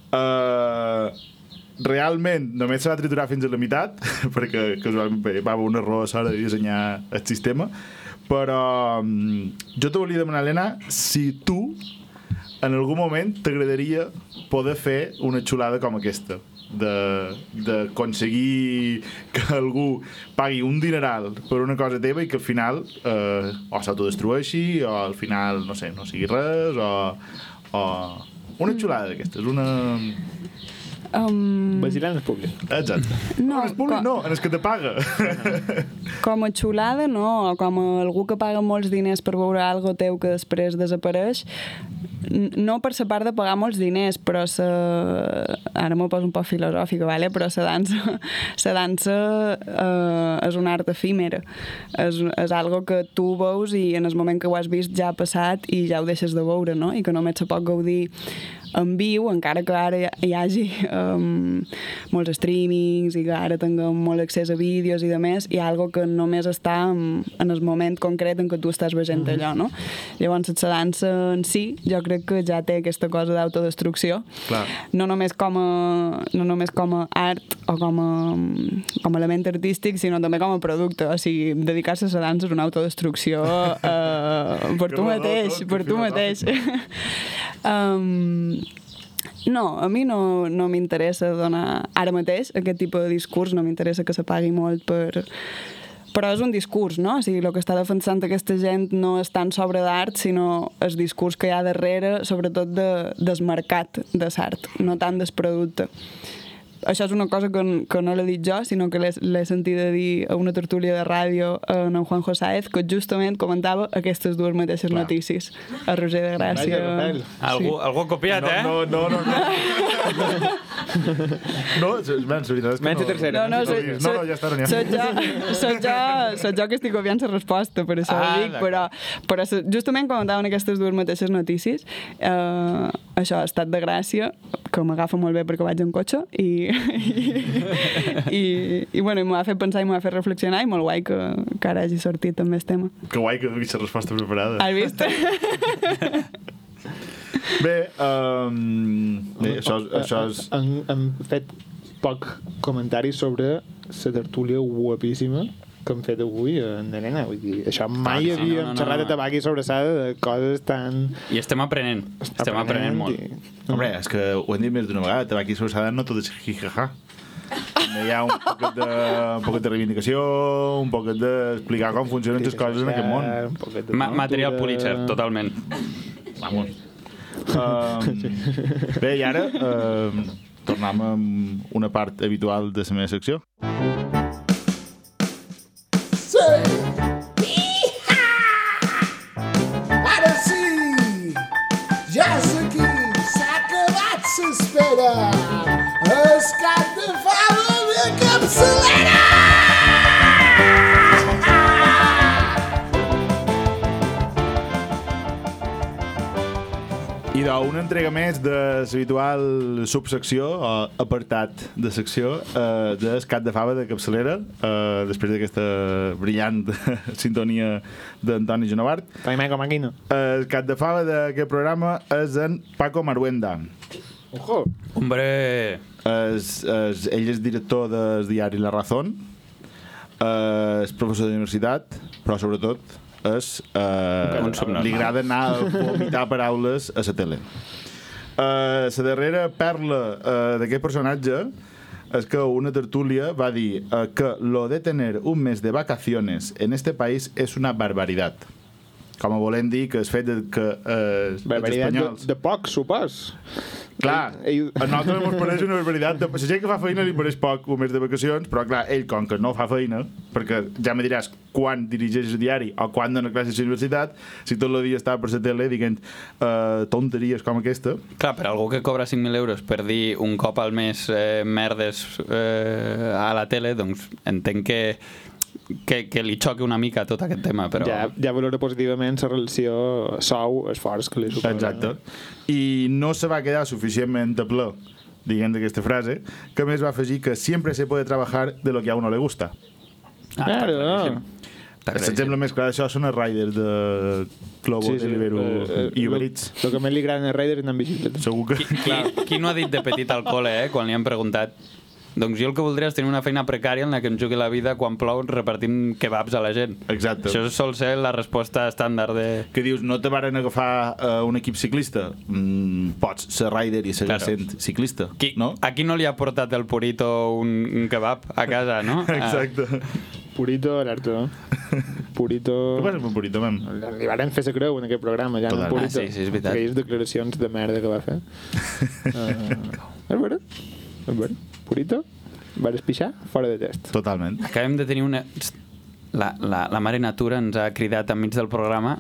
Uh, realment només se va triturar fins a la meitat perquè casualment va haver un error a l'hora de dissenyar el sistema però mm, jo te volia demanar Helena si tu en algun moment t'agradaria poder fer una xulada com aquesta d'aconseguir que algú pagui un dineral per una cosa teva i que al final eh, o s'autodestrueixi o al final, no sé, no sigui res o, o una xulada d'aquestes, una... Um, Vagilant el públic. Exacte. No, No, en el públic com- no, en el que te paga. com a xulada, no, com a algú que paga molts diners per veure algo teu que després desapareix, no per la part de pagar molts diners, però sa... ara m'ho poso un poc filosòfica, vale? però la dansa, la dansa eh, és un art efímer. És, és algo que tu veus i en el moment que ho has vist ja ha passat i ja ho deixes de veure, no? I que només se pot gaudir en viu, encara que ara hi, hagi um, molts streamings i que ara tinguem molt accés a vídeos i de més, hi ha algo que només està en, en el moment concret en què tu estàs veient allò, no? Llavors, la dansa en si, jo crec que ja té aquesta cosa d'autodestrucció. No només com a, no només com a art o com a, com a element artístic, sinó també com a producte. O sigui, dedicar-se a la dansa és una autodestrucció eh, per tu mateix, per tu mateix. um, no, a mi no, no m'interessa donar ara mateix aquest tipus de discurs, no m'interessa que se pagui molt per, però és un discurs, no? O sigui, el que està defensant aquesta gent no és tant sobre d'art, sinó el discurs que hi ha darrere, sobretot de, del mercat de l'art, no tant del producte. Això és una cosa que, que no l'he dit jo, sinó que l'he sentit a dir a una tertúlia de ràdio en en Juanjo Saez, que justament comentava aquestes dues mateixes Clar. notícies. A Roger de Gràcia. Vaja, Rafael. Algú, algú ha copiat, no, eh? no, no, no, no. No, ben, la veritat és que Menys no. tercera. No, no, No, soc, no, no, ja està, ha. soc, jo, soc, jo, soc jo que estic copiant la resposta, per això Ah, ho dic, però, però justament comentaven aquestes dues mateixes notícies, eh, això ha estat de gràcia, que m'agafa molt bé perquè vaig en cotxe, i, i, i, i bueno, m'ho ha fet pensar i m'ho ha fet reflexionar, i molt guai que, que ara hagi sortit també el tema. Que guai que duguis la resposta preparada. Has vist? Bé, um, bé això, això és... Han, han fet poc comentari sobre la tertúlia guapíssima que hem fet avui en Helena. Vull dir, això mai sí, havíem no, no, no, xerrat no. de tabac i sobrassada de coses tan... I estem aprenent. Estem aprenent molt. I... Hombre, és que ho hem dit més d'una vegada, tabac i sobrassada no tot és jijaja. També hi ha un poquet de, un poquet de reivindicació, un poquet d'explicar com funcionen les coses en aquest món. Un poquet de Ma material. Pulitzer, totalment. Vamos. Um, bé, i ara um, tornem amb una part habitual de la meva secció. Ara I d'una entrega més de l'habitual subsecció o apartat de secció eh, del Cat de Fava de capçalera eh, després d'aquesta brillant sintonia d'Antoni Genovart També com màquina. el Cat de Fava d'aquest programa és en Paco Maruenda Ojo. Hombre, és, és, ell és director del diari La Razón eh, és professor d'universitat però sobretot és, eh, Un subnormal. li agrada anar a vomitar paraules a la tele eh, la darrera perla eh, d'aquest personatge és que una tertúlia va dir eh, que lo de tener un mes de vacaciones en este país es una barbaridad com a volent dir que el fet de que eh, els Barbaritat de, espanyols de poc, supos. Clar, Ell- a nosaltres ens pareix una barbaritat. De... La gent que fa feina li pareix poc un mes de vacacions, però clar, ell, com que no fa feina, perquè ja me diràs quan dirigeix el diari o quan dona classes a la universitat, si tot el dia està per la tele dient uh, tonteries com aquesta, clar, per algú que cobra 5.000 euros per dir un cop al mes eh, merdes eh, a la tele, doncs entenc que, que, que li xoqui una mica tot aquest tema, però... Ja, ja valora positivament la relació sou-esforç que li suposa. Exacte. I no se va quedar suficientment a ple dient aquesta frase, que més va afegir que sempre se puede trabajar de lo que a uno le gusta. Ah, Claro. L'exemple més clar d'això són els riders de Globo, sí, Deliveroo i Uber Eats. El que més li agrada a Raiders anar en bicicleta. Segur que... Qui, qui no ha dit de petit al col·le, eh, quan li han preguntat doncs jo el que voldria és tenir una feina precària en la que em jugui la vida quan plou repartint kebabs a la gent. Exacte. Això sol ser la resposta estàndard de... que dius, no te varen agafar uh, un equip ciclista? Mm, pots ser rider i seguir Claro. sent ciclista, Qui, no? A qui no li ha portat el purito un, un kebab a casa, no? Exacte. Purito, alerta. Purito... Què passa amb un burrito, mem? Li varen fer creu en aquest programa, ja en Total. Purito. Ah, sí, sí, és veritat. Aquelles declaracions de merda que va fer. uh, és veritat? És veritat? Purito? Vas pixar? Fora de test. Totalment. Acabem de tenir una... La, la, la Mare Natura ens ha cridat enmig del programa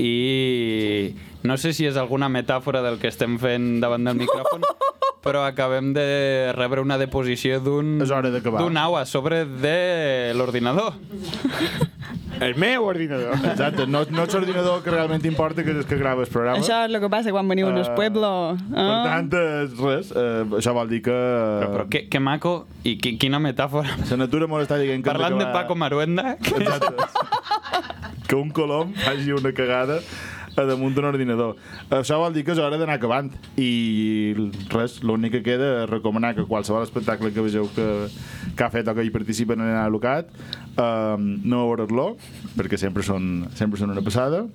i no sé si és alguna metàfora del que estem fent davant del micròfon, però acabem de rebre una deposició d'un És hora d'acabar. d'un au a sobre de l'ordinador. El meu ordinador. Exacte, no, no és l'ordinador que realment importa, que és el que grava el programa. Això és el que passa quan veniu uh, al Eh, pueblo. Per Eh? tant, és res, eh, això vol dir que... Però, però que, que maco i qui, quina metàfora. La natura molt està dient que... Parlant de d'acabar- Paco Maruenda, Exacte. que un colom faci una cagada a damunt d'un ordinador. Això vol dir que és hora d'anar acabant. I res, l'únic que queda és recomanar que qualsevol espectacle que vegeu que, que ha fet o que hi participen en Alucat, um, no veure-lo, perquè sempre són, sempre són una passada.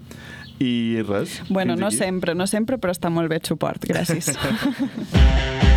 I res. Bueno, no aquí. sempre, no sempre, però està molt bé el suport. Gràcies.